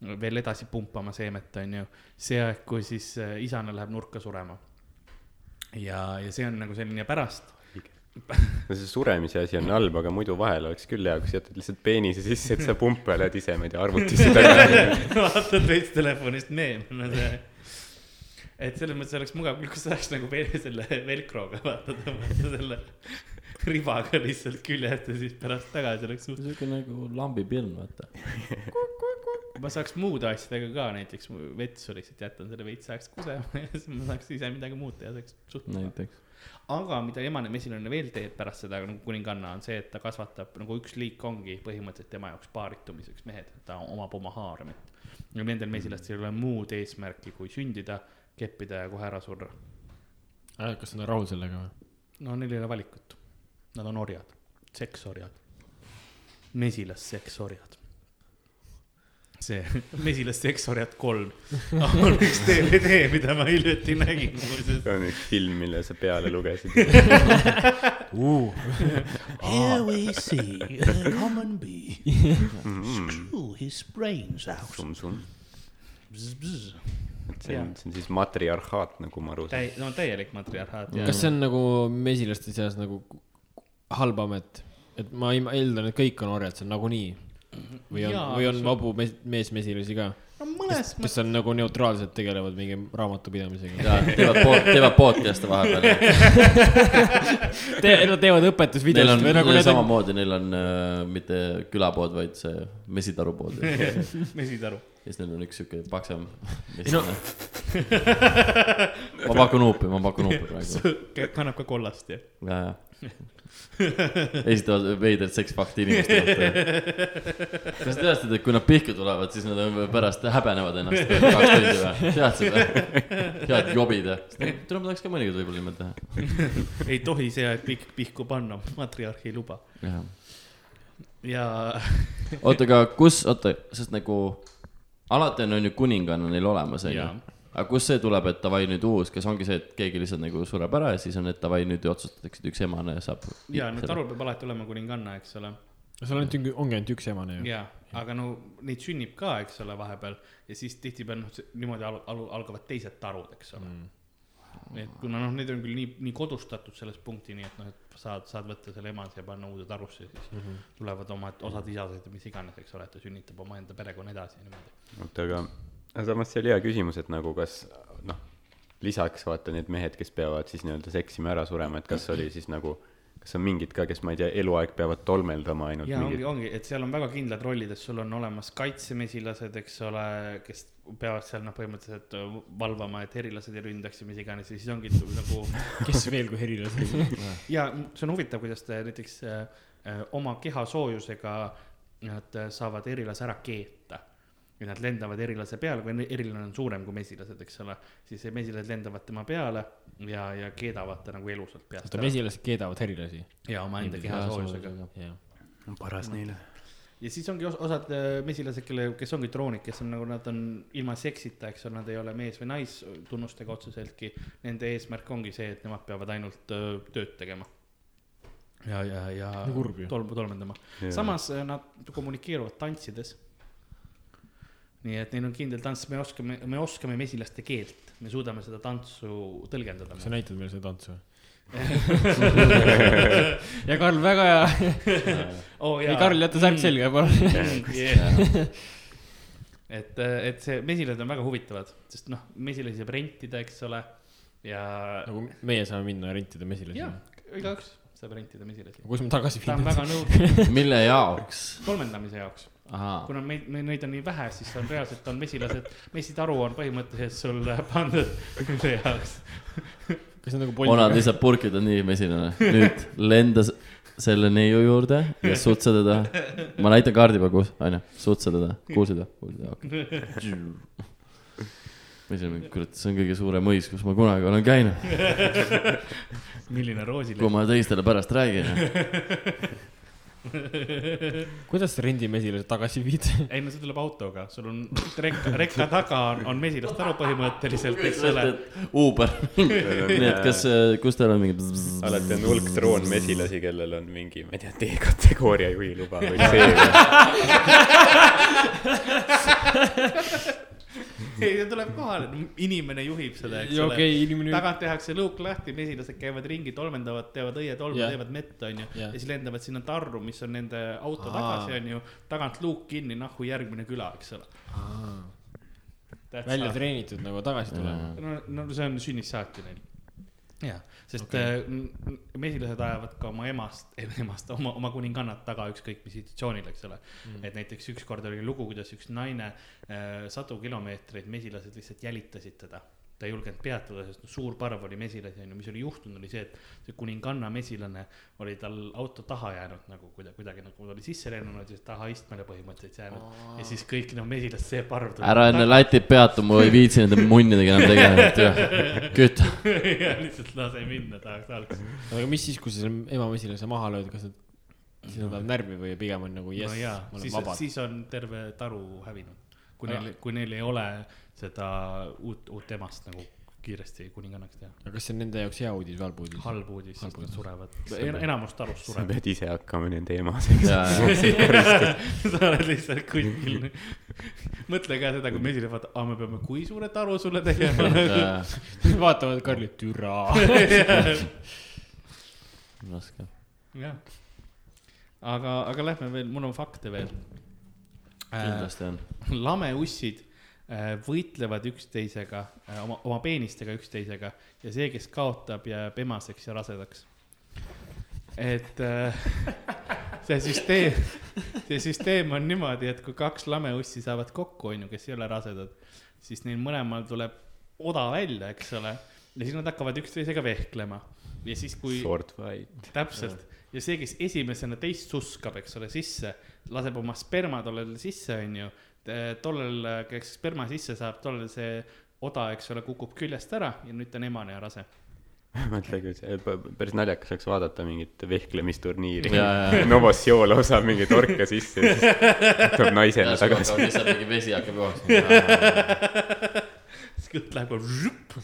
veel edasi pumpama seemet, on ju. see aeg, kui siis eh, isane läheb nurka surema. ja, ja see on nagu selline pärast no see suremise asi on halb, aga muidu vahel oleks küll hea, kui sa jätad lihtsalt peenise sisse, et sa pumpa lähed ise, ma ei tea, arvutisse tagasi. vaatad veits telefonist meeme, et selles mõttes oleks mugav küll, kui sa saaks nagu veel selle velcroga vaata tõmmata selle ribaga lihtsalt küljest ja siis pärast tagasi oleks suht-. siuke nagu lambipiln, vaata. ma saaks muude asjadega ka, näiteks vetsu lihtsalt jätan selle veits ajaks kusema ja siis ma saaks ise midagi muud teha, see oleks suht näiteks. aga mida emane mesilane veel teeb pärast seda nagu kuninganna on see, et ta kasvatab nagu üks liik ongi põhimõtteliselt tema jaoks paaritumiseks mehed, ta omab oma haaremit. ja nendel mesilastel ei ole muud eesmärki, kui sündida, keppida ja kohe ära surra. kas nad on rahul sellega või? no neil ei ole valikut. Nad on orjad, seksorjad, mesilasseksorjad. see mesilasseksorjad kolm on üks DVD, mida ma hiljuti nägin muuseas. see on üks film, mille sa peale lugesid. Here we see a common bee screw his brains out. Et see on, see on siis matriarhaat, nagu ma aru saan. no täielik matriarhaat kas see on nagu mesilaste seas nagu halb amet? et ma eeldan, et kõik on orjad, see on nagunii. või on või on vabu mees, meesmesilasi ka, no mõnes kes on nagu neutraalselt tegelevad mingi raamatupidamisega. ja teevad pod-, teevad podcast'e vahepeal. Te-, nad teevad õpetusvideosid on või nagu samamoodi, neil on äh, mitte külapood, vaid see mesitaru pood. ja mesitaru. siis neil on üks siuke paksem no- ma pakun huupi, ma pakun huupi praegu. kannab ka kollast ja. ja, ja. esitavad veidrat seksfakti inimeste kohta. kas te teadsite, et kui nad pihku tulevad, siis nad pärast häbenevad ennast kaks tundi või? teadsid või? head jobid ja. tule, ma tahaks ka mõnikord võib-olla niimoodi teha. ei tohi see aeg pihk, pihku panna, matriarh ei luba. jah. ja oota, aga kus, oota, sest nagu alati on, on ju kuninganna neil olemas, on ju. Aga kust see tuleb, et davai nüüd uus, kas ongi see, et keegi lihtsalt nagu sureb ära ja siis on, et davai nüüd otsustatakse, et üks emane saab. ja no tarul peab alati olema kuninganna, eks ole. seal on ainult, ongi ainult üks emane ju. ja, aga no neid sünnib ka, eks ole, vahepeal ja siis tihtipeale noh, niimoodi al-, al-, algavad teised tarud, eks ole mm.. et kuna noh, need on küll nii, nii kodustatud selles punktini, et noh, et saad, saad võtta selle emase ja panna uude tarusse, siis mm -hmm. tulevad oma osad isased ja mis iganes, eks ole, et ta sünnitab omaenda perekonna edasi niimoodi. oota, aga, aga samas see oli hea küsimus, et nagu kas noh, lisaks vaata need mehed, kes peavad siis nii-öelda seksima ära surema, et kas oli siis nagu, kas on mingid ka, kes ma ei tea, eluaeg peavad tolmeldama ainult ja ongi, mingit, ongi, et seal on väga kindlad rollid, et sul on olemas kaitsemesilased, eks ole, kes peavad seal noh, põhimõtteliselt valvama, et herilased ei ründaks ja mis iganes ja siis ongi nagu kes veel kui herilased. ja see on huvitav, kuidas ta näiteks äh, äh, oma keha soojusega nad äh, saavad erilase ära keeta. Ja nad lendavad erilase peale, kui erilane on suurem kui mesilased, eks ole, siis mesilased lendavad tema peale ja, ja keedavad ta nagu elusalt peast oota, mesilased keedavad herilasi. ja omaenda keha soojusega. jah. paras neile. ja siis ongi os osad äh, mesilased, kelle, kes ongi droonid, kes on nagu nad on ilma seksita, eks ole, nad ei ole mees või naistunnustega otseseltki. Nende eesmärk ongi see, et nemad peavad ainult öö, tööd tegema. ja, ja, ja ju. tolmu tolmendama. samas äh, nad kommunikeeruvad tantsides. Nii et neil on kindel tants, me oskame, me oskame mesilaste keelt, me suudame seda tantsu tõlgendada. sa näitad meile seda tantsu ja Karl, väga hea. oh, ei, Karl, jäta särk selga, palun. et, et see mesilased on väga huvitavad, sest noh, mesilasi saab rentida, eks ole, ja, nagu meie saame minna ja rentida mesilasi ja. igaüks saab rentida mesilasi. kus me tagasi ta on viime? väga nõudlik mille jaoks? tolmendamise jaoks, ahaa, kuna meid, me neid on nii vähe, siis on reaalselt on mesilased, mesitaru on põhimõtteliselt sul pandud nende jaoks. kas see on nagu onad Bolti? lihtsalt purkid on nii mesilane, nüüd lenda selle neiu juurde ja sutsa teda. ma näitan kaardi peal, kus, onju, sutsa teda, kuulsid või? kuulsid, okei. ma ise mingi, kurat, see on kõige suurem mõis, kus ma kunagi olen käinud, milline kui roosileht. ma teistele pärast räägin. kuidas sa rendimesile tagasi viid? ei no see tuleb autoga, sul on rekka, rekka taga on, on mesilastaru põhimõtteliselt, eks ole. Uber, nii et kas, kus teil on mingi. alati on hulk droonmesilasi, kellel on mingi, ma ei tea, D-kategooria juhiluba või see. ei, see tuleb kohale, inimene juhib seda, eks ole. okei, inimene. tagant tehakse luuk lahti, mesilased käivad ringi, tolmendavad, teevad õietolmu yeah., teevad mett, onju. Jah. ja siis lendavad sinna tarru, mis on nende auto Aa. tagasi, onju. tagant luuk kinni, nahku järgmine küla, eks ole. välja. treenitud nagu tagasi tulema. no, no see on sünnist saati neil. jah, sest okay. mesilased ajavad ka oma emast, emast, oma, oma kuningannat taga ükskõik mis situatsioonil, eks ole mm.. et näiteks ükskord oli lugu, kuidas üks naine äh, sadu kilomeetreid, mesilased lihtsalt jälitasid teda. Ta ei julgenud peatuda, sest no, suur parv oli mesilasi, onju, mis oli juhtunud, oli see, et see kuninganna mesilane oli tal auto taha jäänud nagu kuidagi, kuidagi nagu ta oli sisse lennunud ja siis taha istmele põhimõtteliselt jäänud. ja siis kõik no mesilased, see parv tuli ära enne Lätit peatu, ma ei viitsi nende munnidega enam tegeleda, küta. ja lihtsalt lase minna, tahaks alguses. aga mis siis, kui sa selle ema mesilase maha lööd, kas nad, siis nad lähevad närvi või pigem on nagu jess no ma olen siis, vabad. siis on terve taru hävinud. kui neil, kui neil ei ole seda uut, uut emast nagu kiiresti kuningannaks teha. aga kas see on nende jaoks hea uudis või halb uudis? halb uudis, sest nad surevad, enamus tarust sa sureb. pead ise hakkama nende emaseks. sa oled lihtsalt kuskil. mõtle ka seda, kui mesilased vaatavad, aa, me peame kui suure taru sulle tegema. vaatavad Karli, türa. raske. jah, aga, aga lähme veel, mul on fakte veel. kindlasti on. lameussid äh, võitlevad üksteisega, oma, oma peenistega üksteisega ja see, kes kaotab, jääb emaseks ja rasedaks. et äh, see süsteem, see süsteem on niimoodi, et kui kaks lameussi saavad kokku, onju, kes ei ole rasedad, siis neil mõlemal tuleb oda välja, eks ole, ja siis nad hakkavad üksteisega vehklema ja siis, kui Sword fight. täpselt ja see, kes esimesena teist suskab, eks ole, sisse, laseb oma sperma tollele sisse, onju. tollel, kes sperma sisse saab, tollel see oda, eks ole, kukub küljest ära ja nüüd ta on emane ja rase. mõtle, kui see, päris naljakas oleks vaadata mingit vehklemisturniiri. Novosjoolo saab mingi torka sisse ja siis tuleb naisena tagasi. lihtsalt mingi vesi hakkab jooksma. siis kõht läheb žup.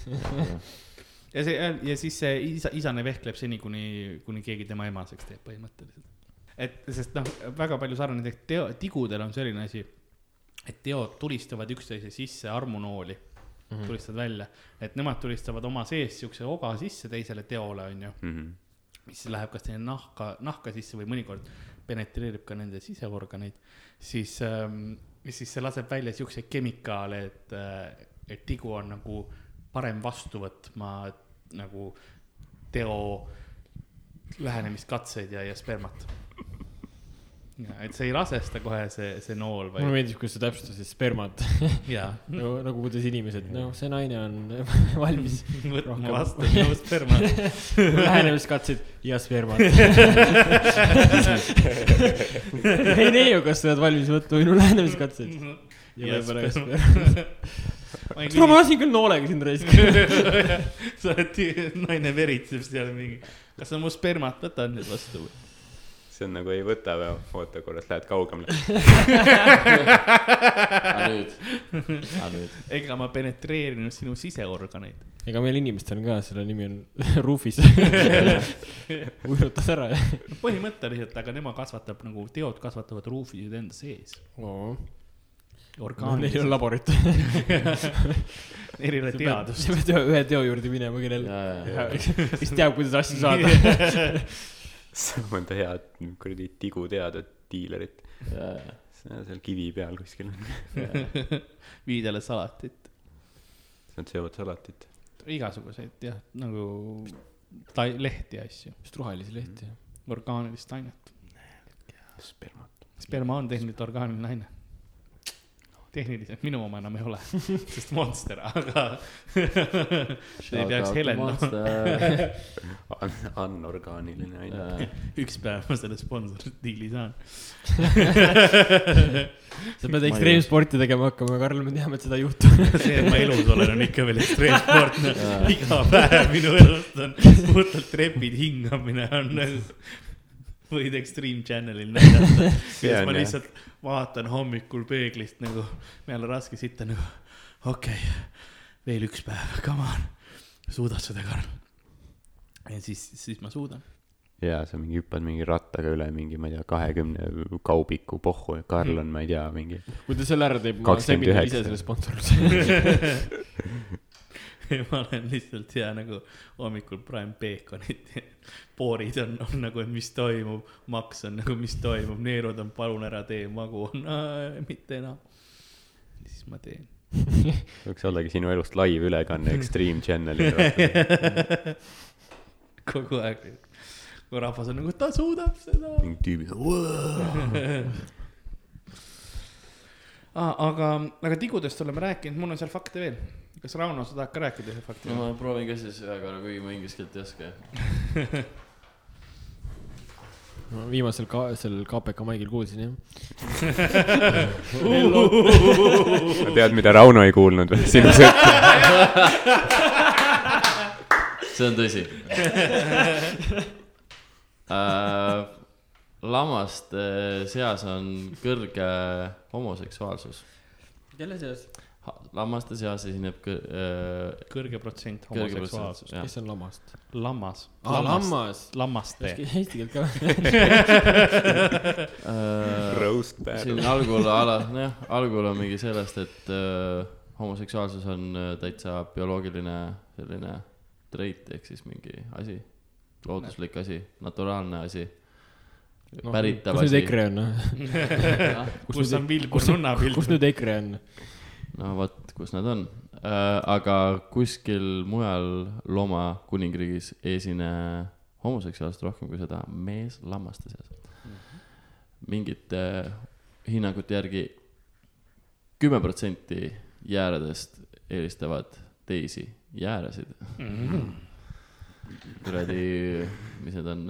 ja see ja siis see isa, isane vehkleb seni, kuni, kuni keegi tema emaseks teeb põhimõtteliselt. et sest noh, väga palju sarnaseid teo, tigudel on selline asi, et teod tulistavad üksteise sisse armunooli mm, -hmm. tulistavad välja, et nemad tulistavad oma sees siukse oga sisse teisele teole, onju, Mhm. mis läheb kas neile nahka, nahka sisse või mõnikord penetreerib ka nende siseorganeid, siis ähm,, siis see laseb välja siukseid kemikaale, et äh,, et tigu on nagu parem vastu võtma nagu teo lähenemiskatseid ja, ja spermat. Et see ei rasesta kohe see, see nool, mulle vaid meeldis, kuidas sa täpsustasid spermat jaa, nagu, nagu kuidas inimesed, noh, see naine on valmis võtma vastu minu sperma. lähenemiskatseid ja spermat. ei neiu, kas sa oled valmis võtma minu lähenemiskatseid? ja Ja võib-olla ka sperma. spermat. kuule, ma lasin küll noolega sind raisk. sa oled, naine veritseb seal mingi, kas sa mu spermat võtad nüüd vastu või? See on nagu ei võta või oota korra, lähed kaugemale. nüüd, nüüd. ega ma penetreerinud sinu siseorganeid. ega meil inimestel on ka, selle nimi on Rufis. uinutad ära. põhimõtteliselt, aga tema kasvatab nagu, teod kasvatavad ruufisid enda sees. neil on orgaaniliselt, laborit. neil ei ole teadust. sa pead ühe teo juurde minema, kellel, kes teab, kuidas asju saada. saab enda head kuradi tigu teada, diilerit. seal kivi peal kuskil on. viid jälle salatit. Nad söövad salatit. igasuguseid jah, nagu ta-, lehti ja asju, just rohelisi lehti. orgaanilist ainet. spermat. sperma on tehniliselt orgaaniline aine. Tehniliselt minu oma enam ei ole, sest Monster, aga see ei peaks Helen An- anorgaaniline ainult. üks päev ma selle sponsordiili saan. sa pead ekstreemsporti tegema hakkama, Karl, me teame, et seda ei juhtu. see, et ma elus olen, on ikka veel ekstreemsport, iga päev minu elust on puhtalt trepid, hingamine on võid Extreme Channelil näidata. Kuidas on, ma jah. lihtsalt vaatan hommikul peeglist nagu, meil on raske sitta nagu, okei okay,, veel üks päev, come on, suudad seda, Karl. ja siis, siis ma suudan. ja sa mingi hüppad mingi rattaga üle mingi, ma ei tea, kahekümne kaubiku pohhu ja Karl on, ma ei tea, mingi. kui ta selle ära teeb, ma 29. sebin talle ise selle sponsorluse. ma olen lihtsalt hea nagu hommikul praen peekonit poorid on, on nagu, et mis toimub, maks on nagu, mis toimub, neerud on, palun ära tee, magu on, mitte enam. siis ma teen. võiks ollagi sinu elust laivülekanne Extreme Channelil. kogu aeg, kui rahvas on nagu, ta suudab seda. mingi tüübid, ah,. aga, aga tigudest oleme rääkinud, mul on seal fakte veel. Kas Rauno, sa tahad ka rääkida ühe fakti no? ma proovin ka siis ühe korra, kuigi ma inglise keelt ei oska. viimasel ka, sellel KPK maigil kuulsin jah. sa tead, mida Rauno ei kuulnud või? sinu sõnum. see on tõsi äh,. lammaste seas on kõrge homoseksuaalsus. kelle seas? Lammaste seas esineb kõ- äh, kõrge protsent homoseksuaalsust. kes on lamast? lammas. aa, lammas. lammaste. Eesti keelt ka. äh, Roast siin battle. algul ala, nojah, algul on mingi sellest, et äh, homoseksuaalsus on äh, täitsa bioloogiline selline trait ehk siis mingi asi, looduslik asi, naturaalne asi no,. päritav kus nüüd asi. EKRE on? noh? kus on Vilbur Nunna pilt kus? nüüd EKRE on? No vot, kus nad on äh,. aga kuskil mujal looma kuningriigis ei esine homoseksuaalsust rohkem kui seda meeslammaste seas. mingite hinnangute järgi kümme protsenti jääredest eelistavad teisi jääresid. kuradi, mis need on,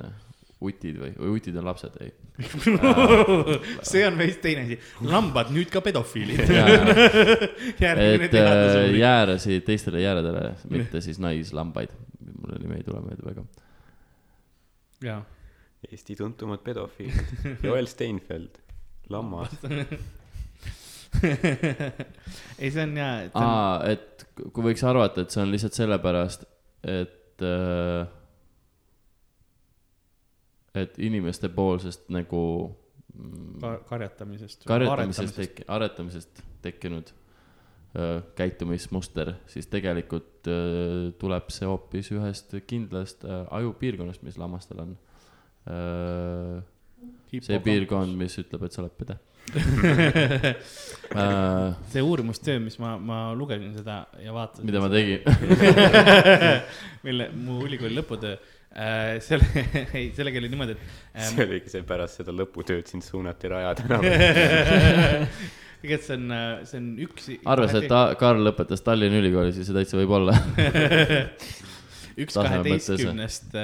utid või, või utid on lapsed, ei. see on veits teine asi. lambad nüüd ka pedofiilid. et äh, teadus. jääresid teistele jääredele, mitte siis naislambaid. mulle nimi ei tule meelde väga. jaa. Eesti tuntumad pedofiilid. Joel Steinfeld, lammas. ei, see on jaa, aa, et kui võiks arvata, et see on lihtsalt sellepärast, et äh, et inimeste poolsest nagu mm, ka- karjatamisest. karjatamisest tek-, aretamisest tekkinud öö, käitumismuster, siis tegelikult öö, tuleb see hoopis ühest kindlast öö, ajupiirkonnast, mis lammastel on. see piirkond, mis ütleb, et sa oled pede. see uurimustöö, mis ma, ma lugesin seda ja vaatasin. mida ma tegin? mille, mu ülikooli lõputöö äh,, selle, ei, sellega oli niimoodi, et ähm, see oligi see pärast seda lõputööd sind suunati Raja tänavale. tegelikult see on, see on üks. arves, et ta, Karl lõpetas Tallinna Ülikooli, siis see täitsa võib olla. üks kaheteistkümnest,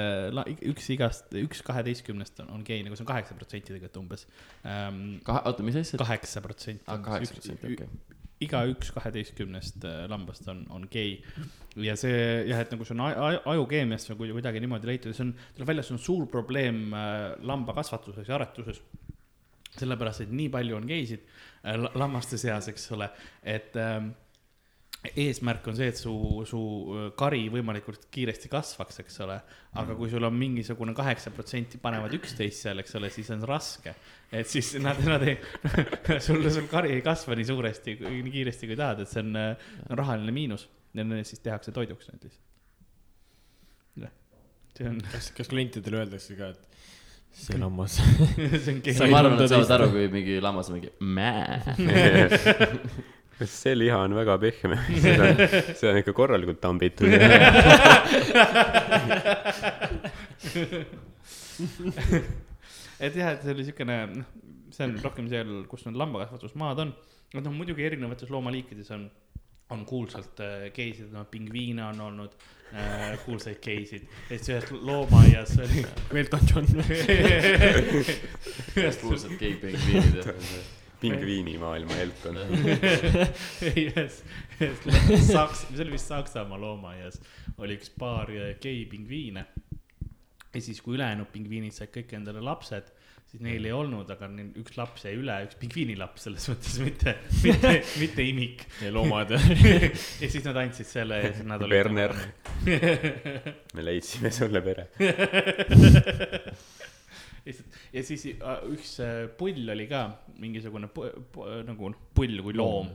üks igast, üks kaheteistkümnest on, on gei, nagu see on kaheksa protsenti tegelikult umbes ähm,. kahe, oota, mis asja? kaheksa protsenti aa, kaheksa protsenti, okei. Igaüks kaheteistkümnest äh, lambast on, on gei. ja see jah, et nagu see on aj- aj- ajukeemiast nagu kuidagi niimoodi leitud ja see on, tuleb välja, see on suur probleem äh, lambakasvatuses ja aretuses. sellepärast, et nii palju on geisid äh, la- lammaste seas, eks ole, et ähm, eesmärk on see, et su, su äh, kari võimalikult kiiresti kasvaks, eks ole. aga kui sul on mingisugune kaheksa protsenti panevad üksteist seal, eks ole, siis on raske. et siis nad, nad ei, sul, sul kari ei kasva nii suuresti, nii kiiresti kui tahad, et see on, äh, on rahaline miinus. ja need siis tehakse toiduks need lihtsalt. see on, kas, kas klientidele öeldakse ka, et see lammas? see on Sai ma arvan, et saavad aru, kui mingi lammas on mingi mää. see liha on väga pehme, seda, seda on ikka korralikult tambitud. et jah, et see oli siukene, noh, see on rohkem seal, kus need lambakasvatusmaad on. noh, muidugi erinevates loomaliikides on, on kuulsalt äh, geisid, no pingviine on olnud äh, kuulsaid geisid, et siis ühes loomaaias oli Elton John. ühes kuulsad gei-pingviinid ja. pingviini maailma Elton. ei, ühes, ühes Saks-, see oli vist Saksamaa loomaaias, oli üks paar äh, geipingviine. ja siis, kui ülejäänud pingviinid said kõik endale lapsed, siis neil ei olnud, aga neil üks laps jäi üle, üks pingviinilaps selles mõttes, mitte, mitte, mitte imik. loomad ja. ja siis nad andsid selle ja siis nad olid. Werner. me leidsime sulle pere. lihtsalt ja siis äh, üks äh, pull oli ka mingisugune nagu noh, pull kui loom,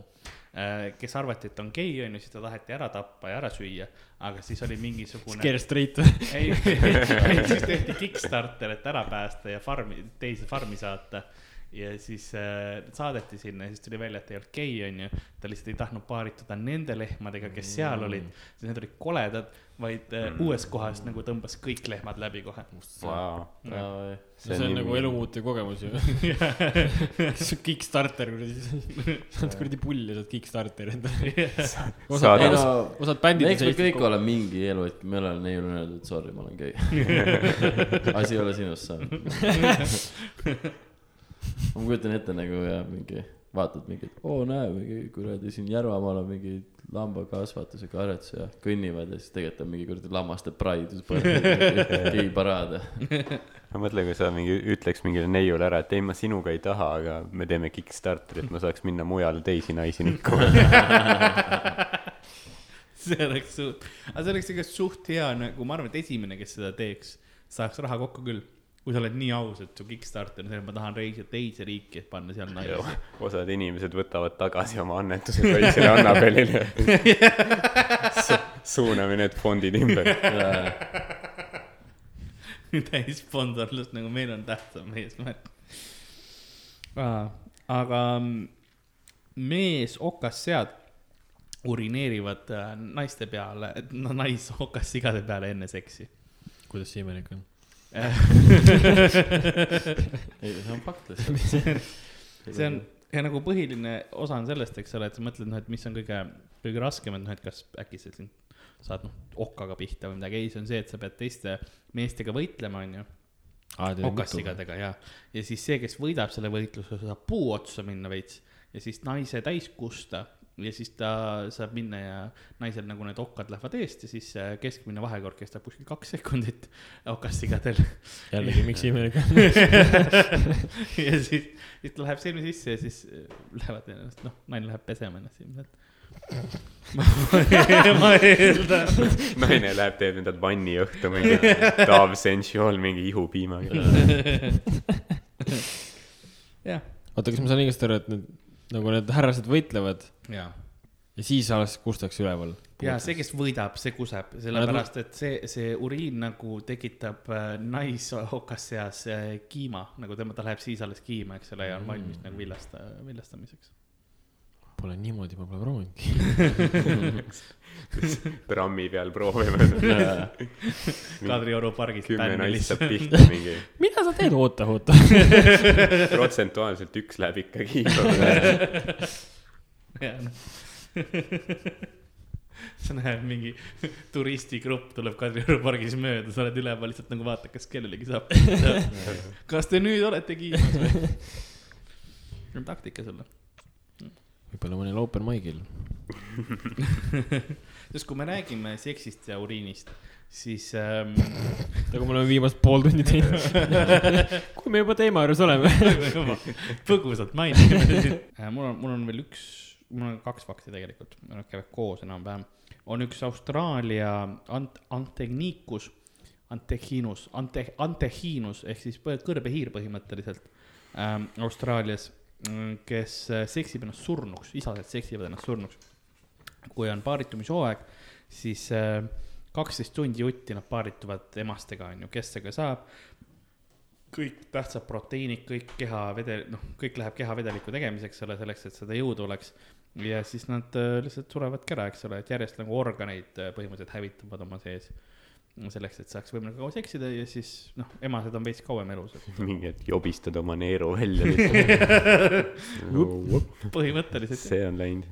kes arvati, et on gei onju, siis ta taheti ära tappa ja ära süüa, aga siis oli mingisugune. Scare straight. ei, ei siis tehti Kickstarter, et ära päästa ja farmi, teise farmi saata. Ja siis äh, saadeti sinna ja siis tuli välja, et ei olnud gei onju, ta lihtsalt ei tahtnud paarituda nende lehmadega, kes seal olid, sest need olid koledad, vaid äh, uues kohas nagu tõmbas kõik lehmad läbi kohe. Vau. see on nagu elumuutev kogemus ju. see on Kickstarter kuradi, saad kuradi pulli, saad Kickstarteri endale. Saad- ei no, osad bändid. eks me kõik oleme mingi eluhetk, me oleme neile öeldud, et sorry, ma olen gei. asi ei ole sinust saanud. ma kujutan ette nagu ja mingi, vaatad mingit, oo näe, mingi kuradi siin Järvamaal on mingi lambakasvatus ja karjats ja kõnnivad ja siis tegelikult on mingi kuradi lammaste pride, gei paraad ja. ma mõtlen, kui sa mingi ütleks mingile neiule ära, et ei, ma sinuga ei taha, aga me teeme Kickstarteri, et ma saaks minna mujale teisi naisi nikkuma. see oleks suht, aga see oleks tegelikult suht hea nagu, ma arvan, et esimene, kes seda teeks, saaks raha kokku küll. Kui sa oled nii aus, et su Kickstarter on see, et ma tahan reisida teise riiki, et panna seal naisi. osad inimesed võtavad tagasi oma annetuse poisile Annabelile Su. suuname need fondid ümber. täissponsorlus nagu meil on tähtsam eesmärk. aga mm, mees okassead urineerivad äh, naiste peale, no naisokasssigade peale enne seksi. kuidas see imelik on? ei, see on fakt lihtsalt. see on ja nagu põhiline osa on sellest, eks ole, et sa mõtled, noh, et mis on kõige, kõige raskem, et noh, et kas äkki sa siin saad noh okkaga pihta või midagi, ei, see on see, et sa pead teiste meestega võitlema, onju. okasssigadega ja, ja siis see, kes võidab selle võitluse, saab puu otsa minna veits. Ja siis naise täis kusta ja siis ta saab minna ja naisel nagu need okkad lähevad eest ja siis äh, keskmine vahekord kestab kuskil kaks sekundit okassigadel. jällegi, miks imelik on? ja siis, siis ta läheb silmi sisse ja siis äh, lähevad ennast, noh, naine läheb pesema ennast ilmselt. ma ma eeldan. naine läheb, teeb endale vanniõhtu mingi Dove Sensual mingi ihupiimaga. jah, oota, kas ma saan õigesti aru, et need nagu need härrased võitlevad. Ja, siis alles kustakse üleval? ja see, kes võidab, see kuseb, sellepärast et see, see uriin nagu tekitab äh, naisokas seas äh, kiima, nagu tema, ta läheb siis alles kiima, eks ole, ja on valmis nagu villasta, viljastamiseks. Pole niimoodi, ma pole proovinudki. trammi peal proovime. Kadrioru pargis. kümme naist saab pihta mingi, mida sa teed? oota, oota. protsentuaalselt üks läheb ikkagi. sa näed mingi turistigrupp tuleb Kadrioru pargis mööda, sa oled üleval lihtsalt nagu vaatad, kas kellelegi saab. kas te nüüd olete kiimas või? see on taktika sulle. Võib-olla mõnel open mic'il. sest kui me räägime seksist ja uriinist, siis ähm, nagu me oleme viimased pool tundi teinud. kui me juba teema juures oleme. põgusalt mainime siin. mul on, mul on veel üks, mul on kaks fakti tegelikult, nad käivad koos enam-vähem. on üks Austraalia ant-, Antegnicus, Antechinus, Ante-, Antehinus ehk siis kõrbehiir põhimõtteliselt ähm, Austraalias, kes äh, seksib ennast surnuks, isased seksivad ennast surnuks. kui on paaritumishooaeg, siis äh, kaksteist tundi jutti nad paarituvad emastega, on ju, kes sellega saab kõik tähtsad proteiinid, kõik kehavedel, noh, kõik läheb kehavedeliku tegemiseks, selle, selleks, et seda jõudu oleks. ja siis nad äh, lihtsalt surevadki ära, eks ole, et järjest nagu organeid põhimõtteliselt hävitavad oma sees. selleks, et saaks võimalikult kaua seksida ja siis noh, emased on veits kauem elus, et mingi hetk jobistad oma neeru välja lihtsalt no,. põhimõtteliselt see on läinud,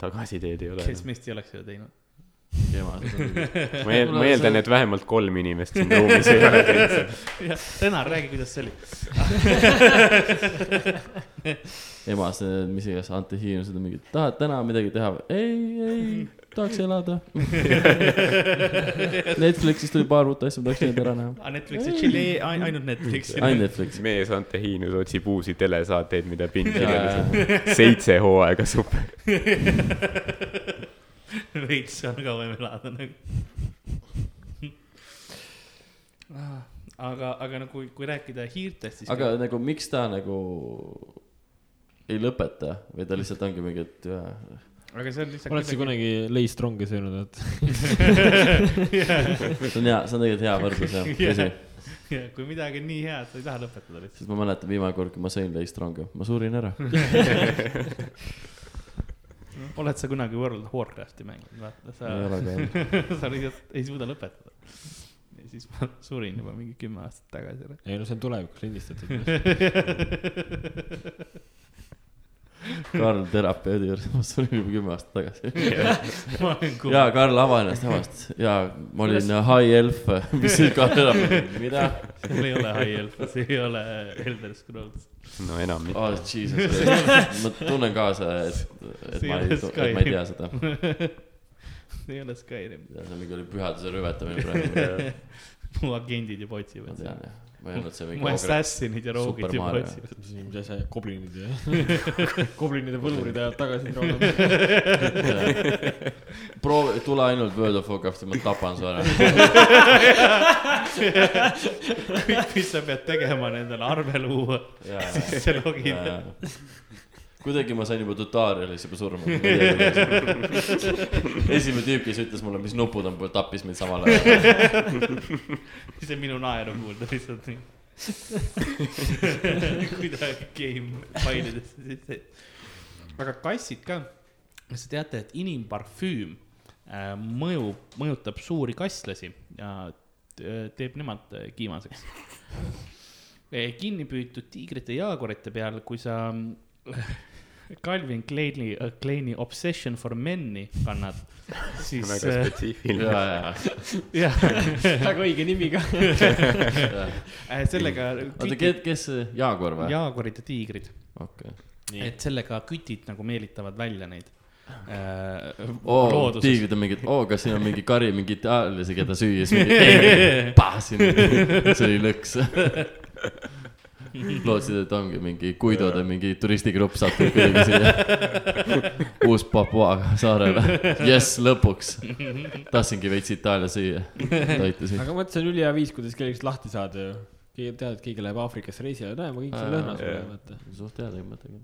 tagasiteed ei ole kes. meist ei oleks seda teinud. ma eel-, ma eeldan, et vähemalt kolm inimest siin ruumis ei ole teinud seda. Tõnar, räägi, kuidas see oli. emas, mis iganes, antihiinused on mingid, tahad täna midagi teha või? ei, ei, tahaks elada. Netflixis tuli paar uut asja, ma tahaks neid ära näha. aa, Netflixi tšilli, ainult Netflixi. ainult Netflix. mees Ante Hiinus otsib uusi telesaateid, mida pindida. seitse hooaega super. veits on kauem elada nagu. aga, aga nagu, kui rääkida hiirtest, siis. aga nagu miks ta nagu ei lõpeta või ta lihtsalt ongi mingi, et. Aga see on lihtsalt. oled sa kunagi Lay's Strongi söönud, et see on hea, see on tegelikult hea võrdlus jah, tõsi. jah, kui midagi on nii hea, et sa ei taha lõpetada lihtsalt. sest ma mäletan viimane kord, kui ma sõin Lay's Strongi, ma surin ära. oled sa kunagi World of Warcrafti mänginud, vaata sa ei, ole ka. sa lihtsalt ei suuda lõpetada. ja siis ma surin juba mingi kümme aastat tagasi ära. ei no see on tulevikus lindistatud. Karl terapeudi juures, ma surin juba kümme aastat tagasi. kuulnud, Karl avanes temast, jaa, ma olin high elf, mis siis Karl terapeudi, mida? sul ei ole High Elf, see ei ole Elder Scrolls. no enam mitte. oh jesus, ma tunnen kaasa, et, et See ma ei et ma ei tea seda. see ei ole Skyrim, see mingi oli pühaduse rüvetamine praegu, mu agendid juba ma otsivad. jah, ma ei olnud see mingi mu assassinid ja roogid juba otsivad. mis asja, goblinid ja, goblinid ja võlurid ajavad tagasi Trollon. proovi, tule ainult World of Warcrafti, ma tapan su ära. kõik, mis sa pead tegema, on endale arve luua, siis sa logid. Kuidagi ma sain juba tutorial'is juba surma. esimene tüüp, kes ütles mulle, mis nupud on, tappis mind samal ajal. siis on minu naeru kuulda lihtsalt nii. kuidagi game failidesse sisse. aga kassid ka, kas te teate, et inimparfüüm äh, mõjub, mõjutab suuri kasslasi ja t- teeb nemad äh, kiimaseks. kinni püütud tiigrite ja jaaguarite peal, kui sa Calvin Kleini, Kleini Obsession for Men'i kannad, siis väga äh, spetsiifiline. ja, ja, jah, väga õige nimi ka. ja. äh, sellega oota, kes, kes, Jaaguar või? jaaguarid ja tiigrid, okei. et sellega kütid nagu meelitavad välja neid äh, oo, looduses. tiigrid on mingid, oo, kas siin on mingi kari, mingi itaallasi, keda süüa, siis mingi, see oli lõks. lootsid, et ongi mingi Guidode mingi turistigrupp satub kuidagi siia Uus-Papua saarele. jess, lõpuks. tahtsingi veits Itaalia süüa, toitusin. aga mõtle, see on ülihea viis, kuidas kellelegi lahti saada ju. keegi tead, et keegi läheb Aafrikasse reisile, näe, ma kõik seal lõhnas olen, vaata. suht hea küll.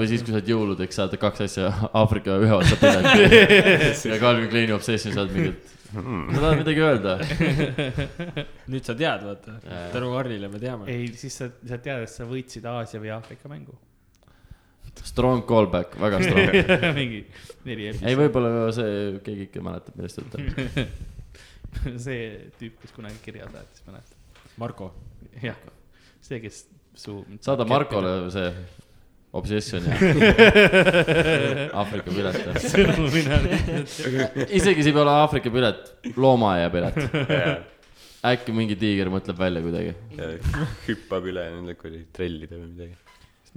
või siis, kui sa oled jõuludeks, saad kaks asja, Aafrika ühe otsa pileti ja Calvin Kleini Obsession saad mingit, sa tahad midagi öelda? nüüd sa tead, vaata tänu Karlile me teame. ei, siis sa, sa tead, et sa võitsid Aasia või Aafrika mängu. Strong callback, väga strong. mingi neli ei, episoodi. võib-olla see, keegi ikka mäletab, millest jutt on. see tüüp, kes kunagi kirja saatis, mäletab. Marko. jah, see, kes su. saada Markole see Obsession ja Aafrika pilet. isegi see ei pea olema Aafrika pilet, loomaaia pilet. äkki mingi tiiger mõtleb välja kuidagi. hüppab üle nende kuradi trellide või midagi.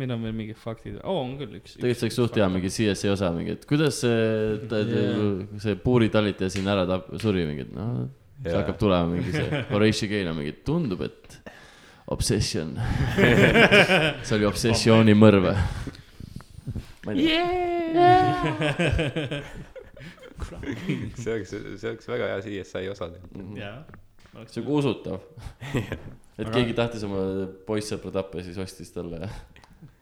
meil on veel mingid faktid, oo on küll üks. tegelikult see oleks suht hea mingi CSI osa mingi, et kuidas see, see puuritalitaja siin ära tap-, suri mingi, noh. siis Jaa. hakkab tulema mingi see Horatio Kane on mingi, tundub, et obsession. see oli obsessiooni mõrv. tea. see oleks, see oleks väga hea CSI osa tegelikult. jaa. see on usutav. et keegi tahtis oma poissõpra tappa ja siis ostis talle.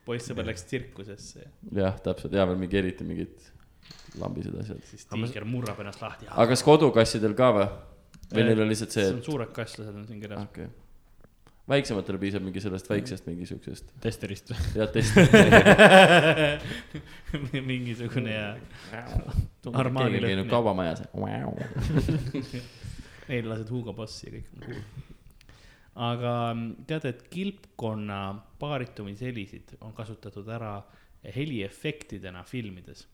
poissõber läks tsirkusesse ja jah, täpselt, ja veel mingi eriti mingid lambised asjad. siis tiiger murrab ennast lahti. aga kas kodukassidel ka või? või neil on lihtsalt see see on et, suured kasslased on siin kirjas. okei okay.. Väiksematele piisab mingi sellest väiksest mingi siuksest, testerist. jah, test. mingisugune ja keegi on käinud kaubamajas. neil lased Hugo Bossi ja kõik on cool. aga mm, teate, et kilpkonna paarittumishelisid on kasutatud ära heliefektidena filmides.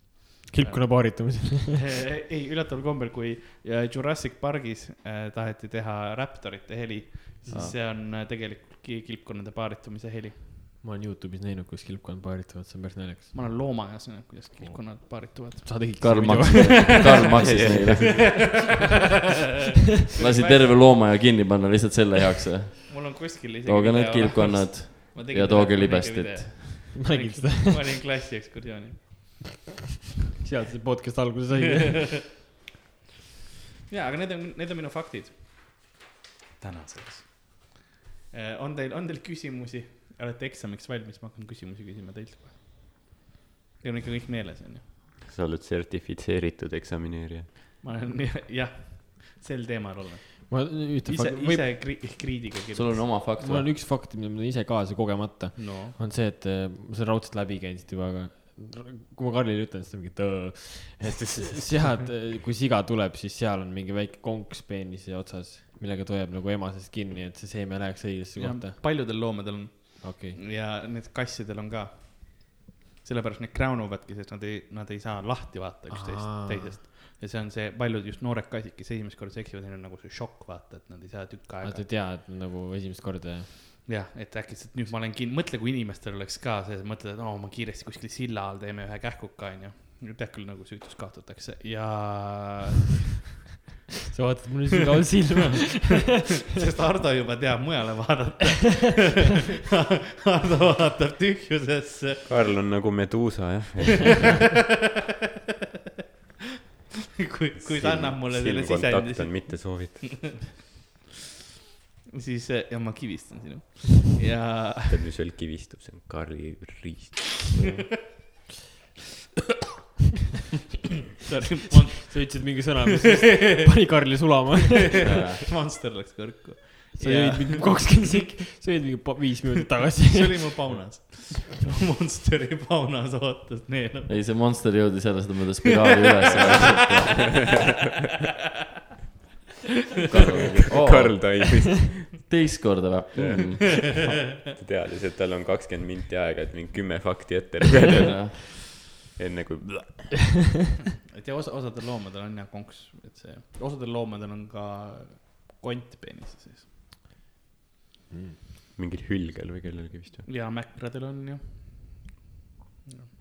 Kilpkonna paaritumisel. ei, üllataval kombel, kui äh, Jurassic Parkis äh, taheti teha Raptorite heli, siis Aa. see on äh, tegelikult ki- kilpkonnade paaritumise heli. ma olen Youtube'is näinud, kus kilpkond paarituvad, see on päris naljakas. ma olen loomaaias näinud, kuidas kilpkonnad paarituvad. sa tegid. Karl maksis, Karl maksis neile. lasi terve loomaaia kinni panna lihtsalt selle jaoks. mul on kuskil isegi. tooge need kilpkonnad ja tooge libestit.. ma nägin seda, ma olin klassiekskursioonil. Sealt see podcast alguse sai. jaa, aga need on, need on minu faktid. tänaseks. on teil, on teil küsimusi? olete eksamiks valmis, ma hakkan küsimusi küsima teilt kohe. Teil on ikka kõik meeles, on ju? sa oled sertifitseeritud eksamineerija. ma olen jah, sel teemal olen. ma ühte ise, fakti, võib, ise kri- kriidiga sul on oma fakt mul on üks fakt, mida ma ise kaasa kogemata, no, on see, et äh, ma olen raudselt läbi käinud siit juba, aga kui ma Karlile ütlen, siis ta mingi tõõ. et sead, kui siga tuleb, siis seal on mingi väike konks peenise otsas, millega ta hoiab nagu emasest kinni, et see seeme läheks õigesse kohta. paljudel loomadel on okei, ja need kassidel on ka. sellepärast need kräunuvadki, sest nad ei, nad ei saa lahti vaata üksteist teisest. ja see on see, paljud just noored kassid, kes esimest korda seksivad, neil on nagu see šokk, vaata, et nad ei saa tükk aega ta. tead nagu esimest korda ja jah, et äkitselt nüüd ma olen kinni, mõtle, kui inimestel oleks ka see, mõtled, et oo, ma kiiresti kuskil silla all teeme ühe kähkuka, onju. tead küll nagu süütus kaotatakse ja sa vaatad mulle sügavalt silma. sest Hardo juba teab mujale vaadata. Hardo vaatab tühjusesse. Karl on nagu Meduusa jah. kui, kui ta annab mulle selle sisendi, silmkontakt on mitte soovitatud. Siis ja ma kivistan sinu ja tead, mis veel kivistub, see on Karli riist. sorry, sa ütlesid mingi sõna, mis pani Karli sulama. monster läks kõrku. sa jõid mingi kakskümmend sek-, sa jõid mingi viis minutit tagasi. see oli mu paunas. Monsteri paunas ootas neelab. ei, see monster jõudis jälle seda mööda spiraali üles. Karl toimis. teist korda või mm.? ta teadis, et tal on kakskümmend minti aega, et mingi kümme fakti ette lugeda, enne kui. et ja osa, osadel loomadel on jah konks, et see, osadel loomadel on ka kont peenise sees. mingil hülgel või kellelgi vist või? ja mäkradel on ju.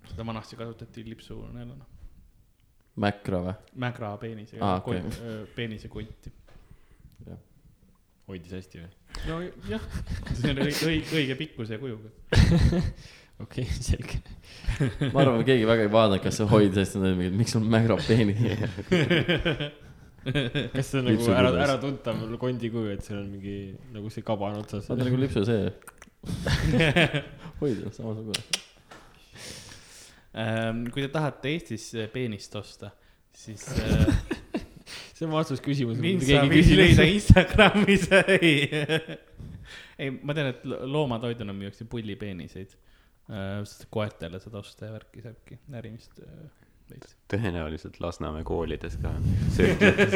seda vanasti kasutati lipsunelana. Mäkra või? mägra peenisega ah,, okay. peenise konti. hoidis hästi või? nojah, see on õige, õige, pikkuse ja kujuga. okei, selge. ma arvan, keegi väga ei vaadanud, kas see hoidis hästi, mingid, miks sul mägra peeni. kas see on nagu ära, äratuntav kondi kuju, et seal on mingi nagu see kaba on otsas? vaata nagu lipsu see. hoida, samasugune. Ähm, kui te tahate Eestis äh, peenist osta, siis äh, see on vastus küsimusele, leida küsib. Instagramis, ei. ei, ma tean, et lo- loomatoiduna müüakse pullipeeniseid. sest koertele seda osta ja värki-särki, närimist äh, veits. tõenäoliselt Lasnamäe koolides ka sööklates.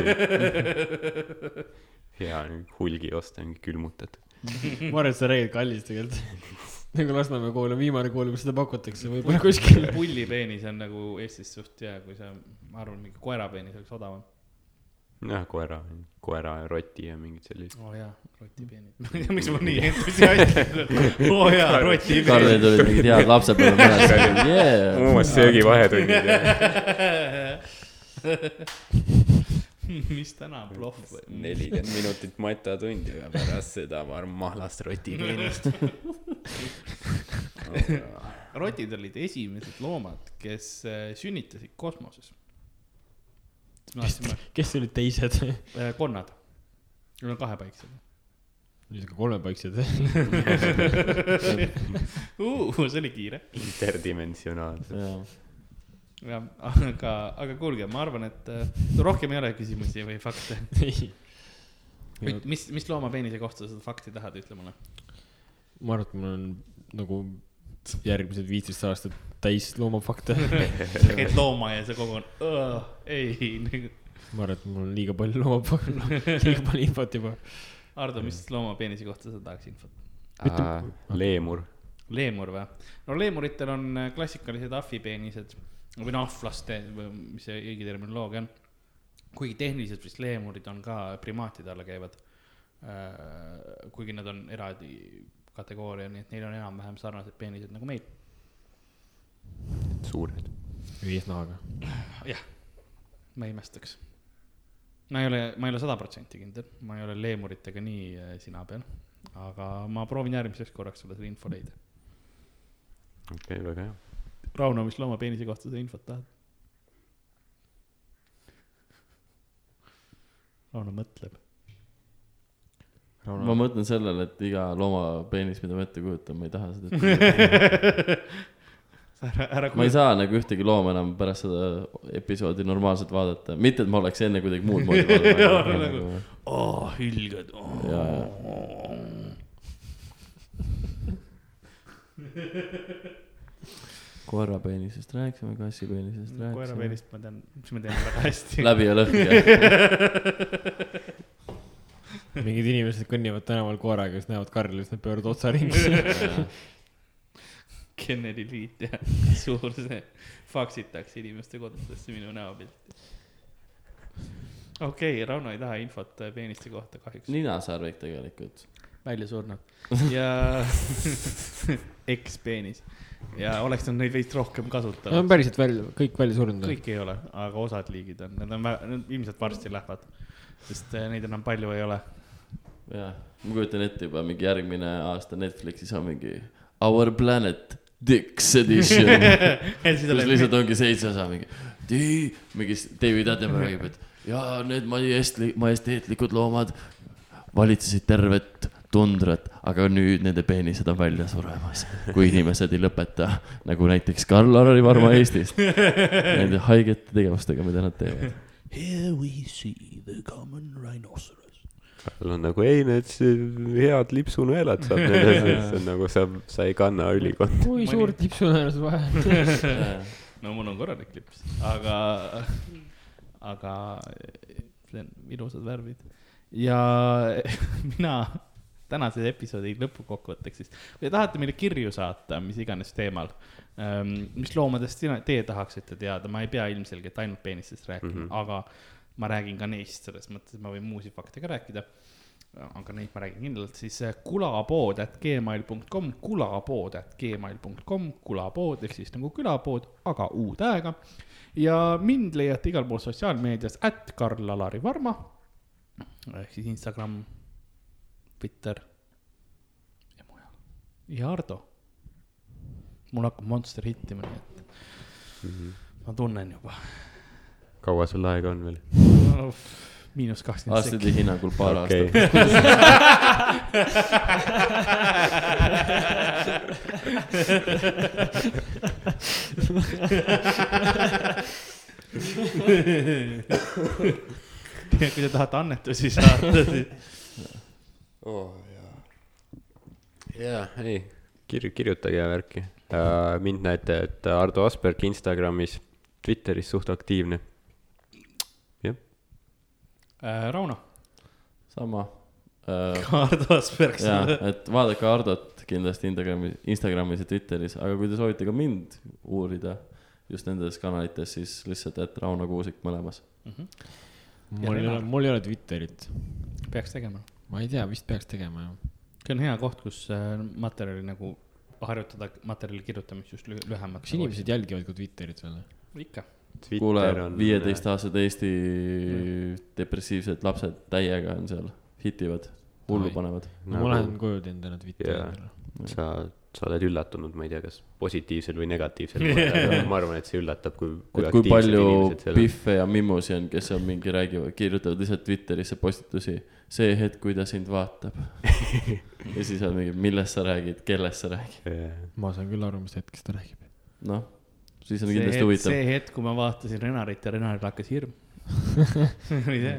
hea hulgi osta, mingi külmutatud. ma arvan, et sa räägid kallist tegelikult. Nagu Lasnamäe kool on viimane kool, kus seda pakutakse, võib-olla kuskil. pullipeenis on nagu Eestis suht hea, kui sa, ma arvan, mingi koerapeenis oleks odavam. jah, koera, koera ja roti ja mingid sellised. oo oh, jaa, rotipeenis. ma ei tea, miks ma nii entusiastlik olen. oo jaa, Karlil rotipeenis. tulid mingid head lapsepõlvemälestused, yeah. uued söögivahetunnid ja mis täna plohv või? nelikümmend minutit matatundi, aga pärast seda ma arvan mahlast rotipeenist. rotid olid esimesed loomad, kes äh, sünnitasid kosmoses. kes olid teised? konnad. Need on kahepaiksed. nüüd ka kolmepaiksed. see oli kiire. interdimensionaalsed. jah, aga, aga kuulge, ma arvan, et äh, rohkem ei ole küsimusi või fakte. ei. mis, mis loomapeenise kohta sa seda fakti tahad, ütle mulle. Ma arvan, et mul on nagu järgmised viisteist aastat täis loomafakte. sa käid loomaaias ja kogu aeg, ei. ma arvan, et mul on liiga palju loomafakte, liiga palju infot juba. Ardo, mis loomapeenise kohta sa tahaks infot? leemur. leemur või? no leemuritel on äh, klassikalised ahvipeenised või noh, ahvlaste või mis see õige terminoloogia on. kuigi tehniliselt vist leemurid on ka primaatide alla käivad. kuigi nad on eraldi kategooria, nii et neil on enam-vähem sarnased peenised nagu meil. suured. eesnahaga. jah, ma ei imestaks. ma ei ole, ma ei ole sada protsenti kindel, ma ei ole leemuritega nii äh, sina peal, aga ma proovin järgmiseks korraks sulle selle info leida. okei okay,, väga hea. Rauno, mis loomapeenise kohta sa infot tahad? Rauno mõtleb. Ma mõtlen sellele, et iga looma peenis, mida ma ette kujutan, ma ei taha seda ära, ära ma ei saa nagu ühtegi looma enam pärast seda episoodi normaalselt vaadata, mitte et ma oleks enne kuidagi muud moodi Jaa, vaadanud nagu- nagu,. oh,. hülged oh.. ja, ja koera peenisest rääkisime, kassi peenisest rääkisime. koerapeenist ma tean, mis ma tean väga hästi. läbi ja lõhki. mingid inimesed kõnnivad tänaval koeraga, siis näevad Karli, siis nad pööravad otsa ringi. Kennedy liit ja suur see, faksitakse inimeste kodudesse minu näopilti. okei okay,, Rauno ei taha infot äh, peeniste kohta kahjuks. ninasarvik tegelikult. välja surnud ja ekspeenis ja oleks nad neid veits rohkem Nad on kasutanud. päriselt välja, kõik välja surnud. kõik ei ole, aga osad liigid on, need on, ilmselt varsti lähevad, sest äh, neid enam palju ei ole. jah, ma kujutan ette juba mingi järgmine aasta Netflixis on mingi Our Planet Dicks Edition. kus lihtsalt ongi seitse osa mingi, mingi David Attenborough räägib, et ja need majesteetli-, majesteetlikud loomad valitsesid tervet tundrat, aga nüüd nende peenised on välja suremas, kui inimesed ei lõpeta, nagu näiteks Karl-Lari Varma Eestist, nende haigete tegevustega, mida nad teevad. Here we see the common rhinoceros. Tal on nagu ei, need head lipsunõelad saab nendest, see on nagu sa, sa ei kanna ülikonda. kui suurt lipsunõelust vaja. no mul on korralik lips, aga, aga see on ilusad värvid ja mina tänase episoodi lõpukokkuvõtteks siis, kui te tahate meile kirju saata, mis iganes teemal, mis loomadest sina, teie tahaksite teada, ma ei pea ilmselgelt ainult peenistest rääkima mm. -hmm. aga ma räägin ka neist, selles mõttes, et ma võin muusi fakte ka rääkida. aga neid ma räägin kindlalt, siis äh, kulapood at gmail.com, kulapood at gmail.com, kulapood ehk siis nagu külapood, aga U-tähega. ja mind leiate igal pool sotsiaalmeedias at Karl-Alari Varma ehk siis Instagram, Twitter ja mujal. ja Ardo. mul hakkab Monster hittima, nii et ma tunnen juba. Kaua sul aega on veel? miinus kakskümmend arstide hinnangul paar okei aastat., kui te tahate annetusi saata, siis oh,. jaa, ei, kirju-, kirjutage ja värki uh,. mind näete, et Ardo Asperg Instagramis, Twitteris suht aktiivne. Äh, Rauno. sama äh,. Ardo Asperg. ja, et vaadake Hardot kindlasti Instagramis, Instagramis ja Twitteris, aga kui te soovite ka mind uurida just nendes kanalites, siis lihtsalt, et Rauno Kuusik mõlemas. mul ei ole, mul ei ole Twitterit. peaks tegema. ma ei tea, vist peaks tegema jah. see on hea koht, kus äh, materjali nagu harjutada materjali kirjutamist just lü- lühemalt. kas inimesed jälgivad ka Twitterit veel? ikka. Kuule viieteistaastased Eesti depressiivsed lapsed täiega on seal, hitivad, hullu panevad. no ma lähen koju, teen täna Twitteri endale. sa, sa oled üllatunud, ma ei tea, kas positiivsel või negatiivsel ma arvan, et see üllatab, kui, kui et kui palju seal. Pihve ja Mimmusi on, kes on mingi, räägivad, kirjutavad lihtsalt Twitterisse postitusi. see hetk, kui ta sind vaatab. ja siis on mingi, millest sa räägid, kellest sa räägid. ma saan küll aru, mis hetkest ta räägib. noh, siis on see kindlasti hetk, huvitav. see hetk, kui ma vaatasin Renarit ja Renaril hakkas hirm. oli see?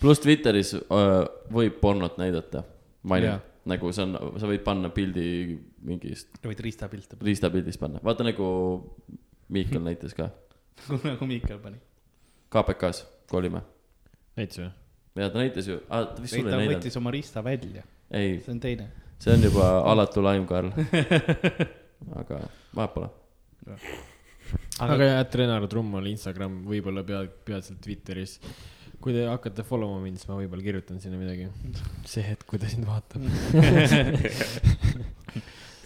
pluss Twitteris öö, võib pornot näidata, mainin Jaa.. nagu see on, sa võid panna pildi mingist võid riistapilte panna, riistapildist panna, vaata nagu Miikal näitas ka, nagu Miikal pani. KPK-s, kui olime. näitas või? ja ta näitas ju, ta vist sulle ta ei näidanud, võttis oma riista välja, ei, see on teine. see on juba alatu laim, Karl. aga vahet pole. Aga jah, et Renar Trummel Instagram, võib-olla pead, peatselt Twitteris. kui te hakkate follow ma mind, siis ma võib-olla kirjutan sinna midagi. see hetk, kui ta sind vaatab.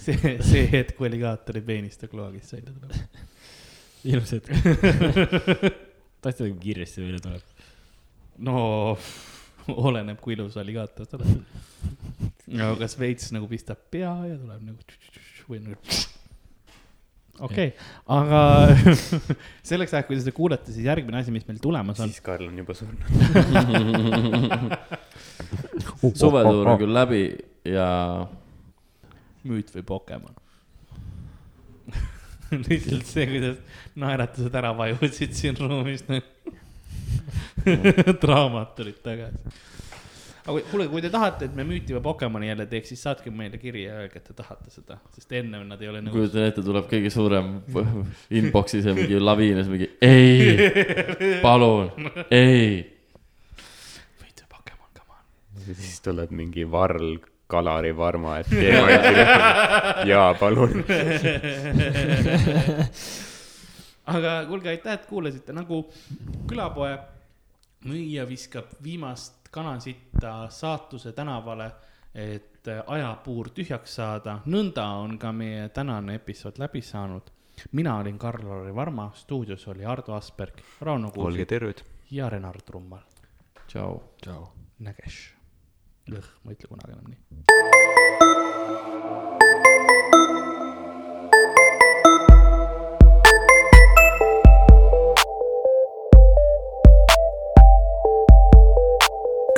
see, see hetk, kui alligaatori peeniste kloagist välja tuleb. ilus hetk. tahtsid, kui kiiresti välja tuleb. no oleneb, kui ilus alligaator oled. no kas veits nagu pistab pea ja tuleb nagu või nagu. Okei okay., aga selleks ajaks, kui te seda kuulete, siis järgmine asi, mis meil tulemas on, siis Karl on juba surnud. suvetuur on küll läbi ja müüt või Pokemon. lihtsalt see, kuidas naeratused ära vajusid siin ruumis. draamad tulid tagasi. Aga kuule, kui te tahate, et me müüti või Pokemoni jälle teeks, siis saatke meile kiri ja öelge, et te tahate seda, sest enne nad ei ole nõus. kujutan ette, tuleb kõige suurem inbox'is ja mingi laviin ja siis mingi ei, palun, ei. müüt või Pokemon, come on. siis tuleb mingi Varl, Kalari, Varma, et teema jaa, palun. aga kuulge, aitäh, et kuulasite, nagu külapoe müüja viskab viimast kanasitta saatuse tänavale, et ajapuur tühjaks saada. nõnda on ka meie tänane episood läbi saanud. mina olin Karl-Lari Varma, stuudios oli Ardo Asperg, Rauno olge Kuusik terved. ja Renar Trummal. tšau. tšau. Nägesh. lõh, ma ei ütle kunagi enam nii.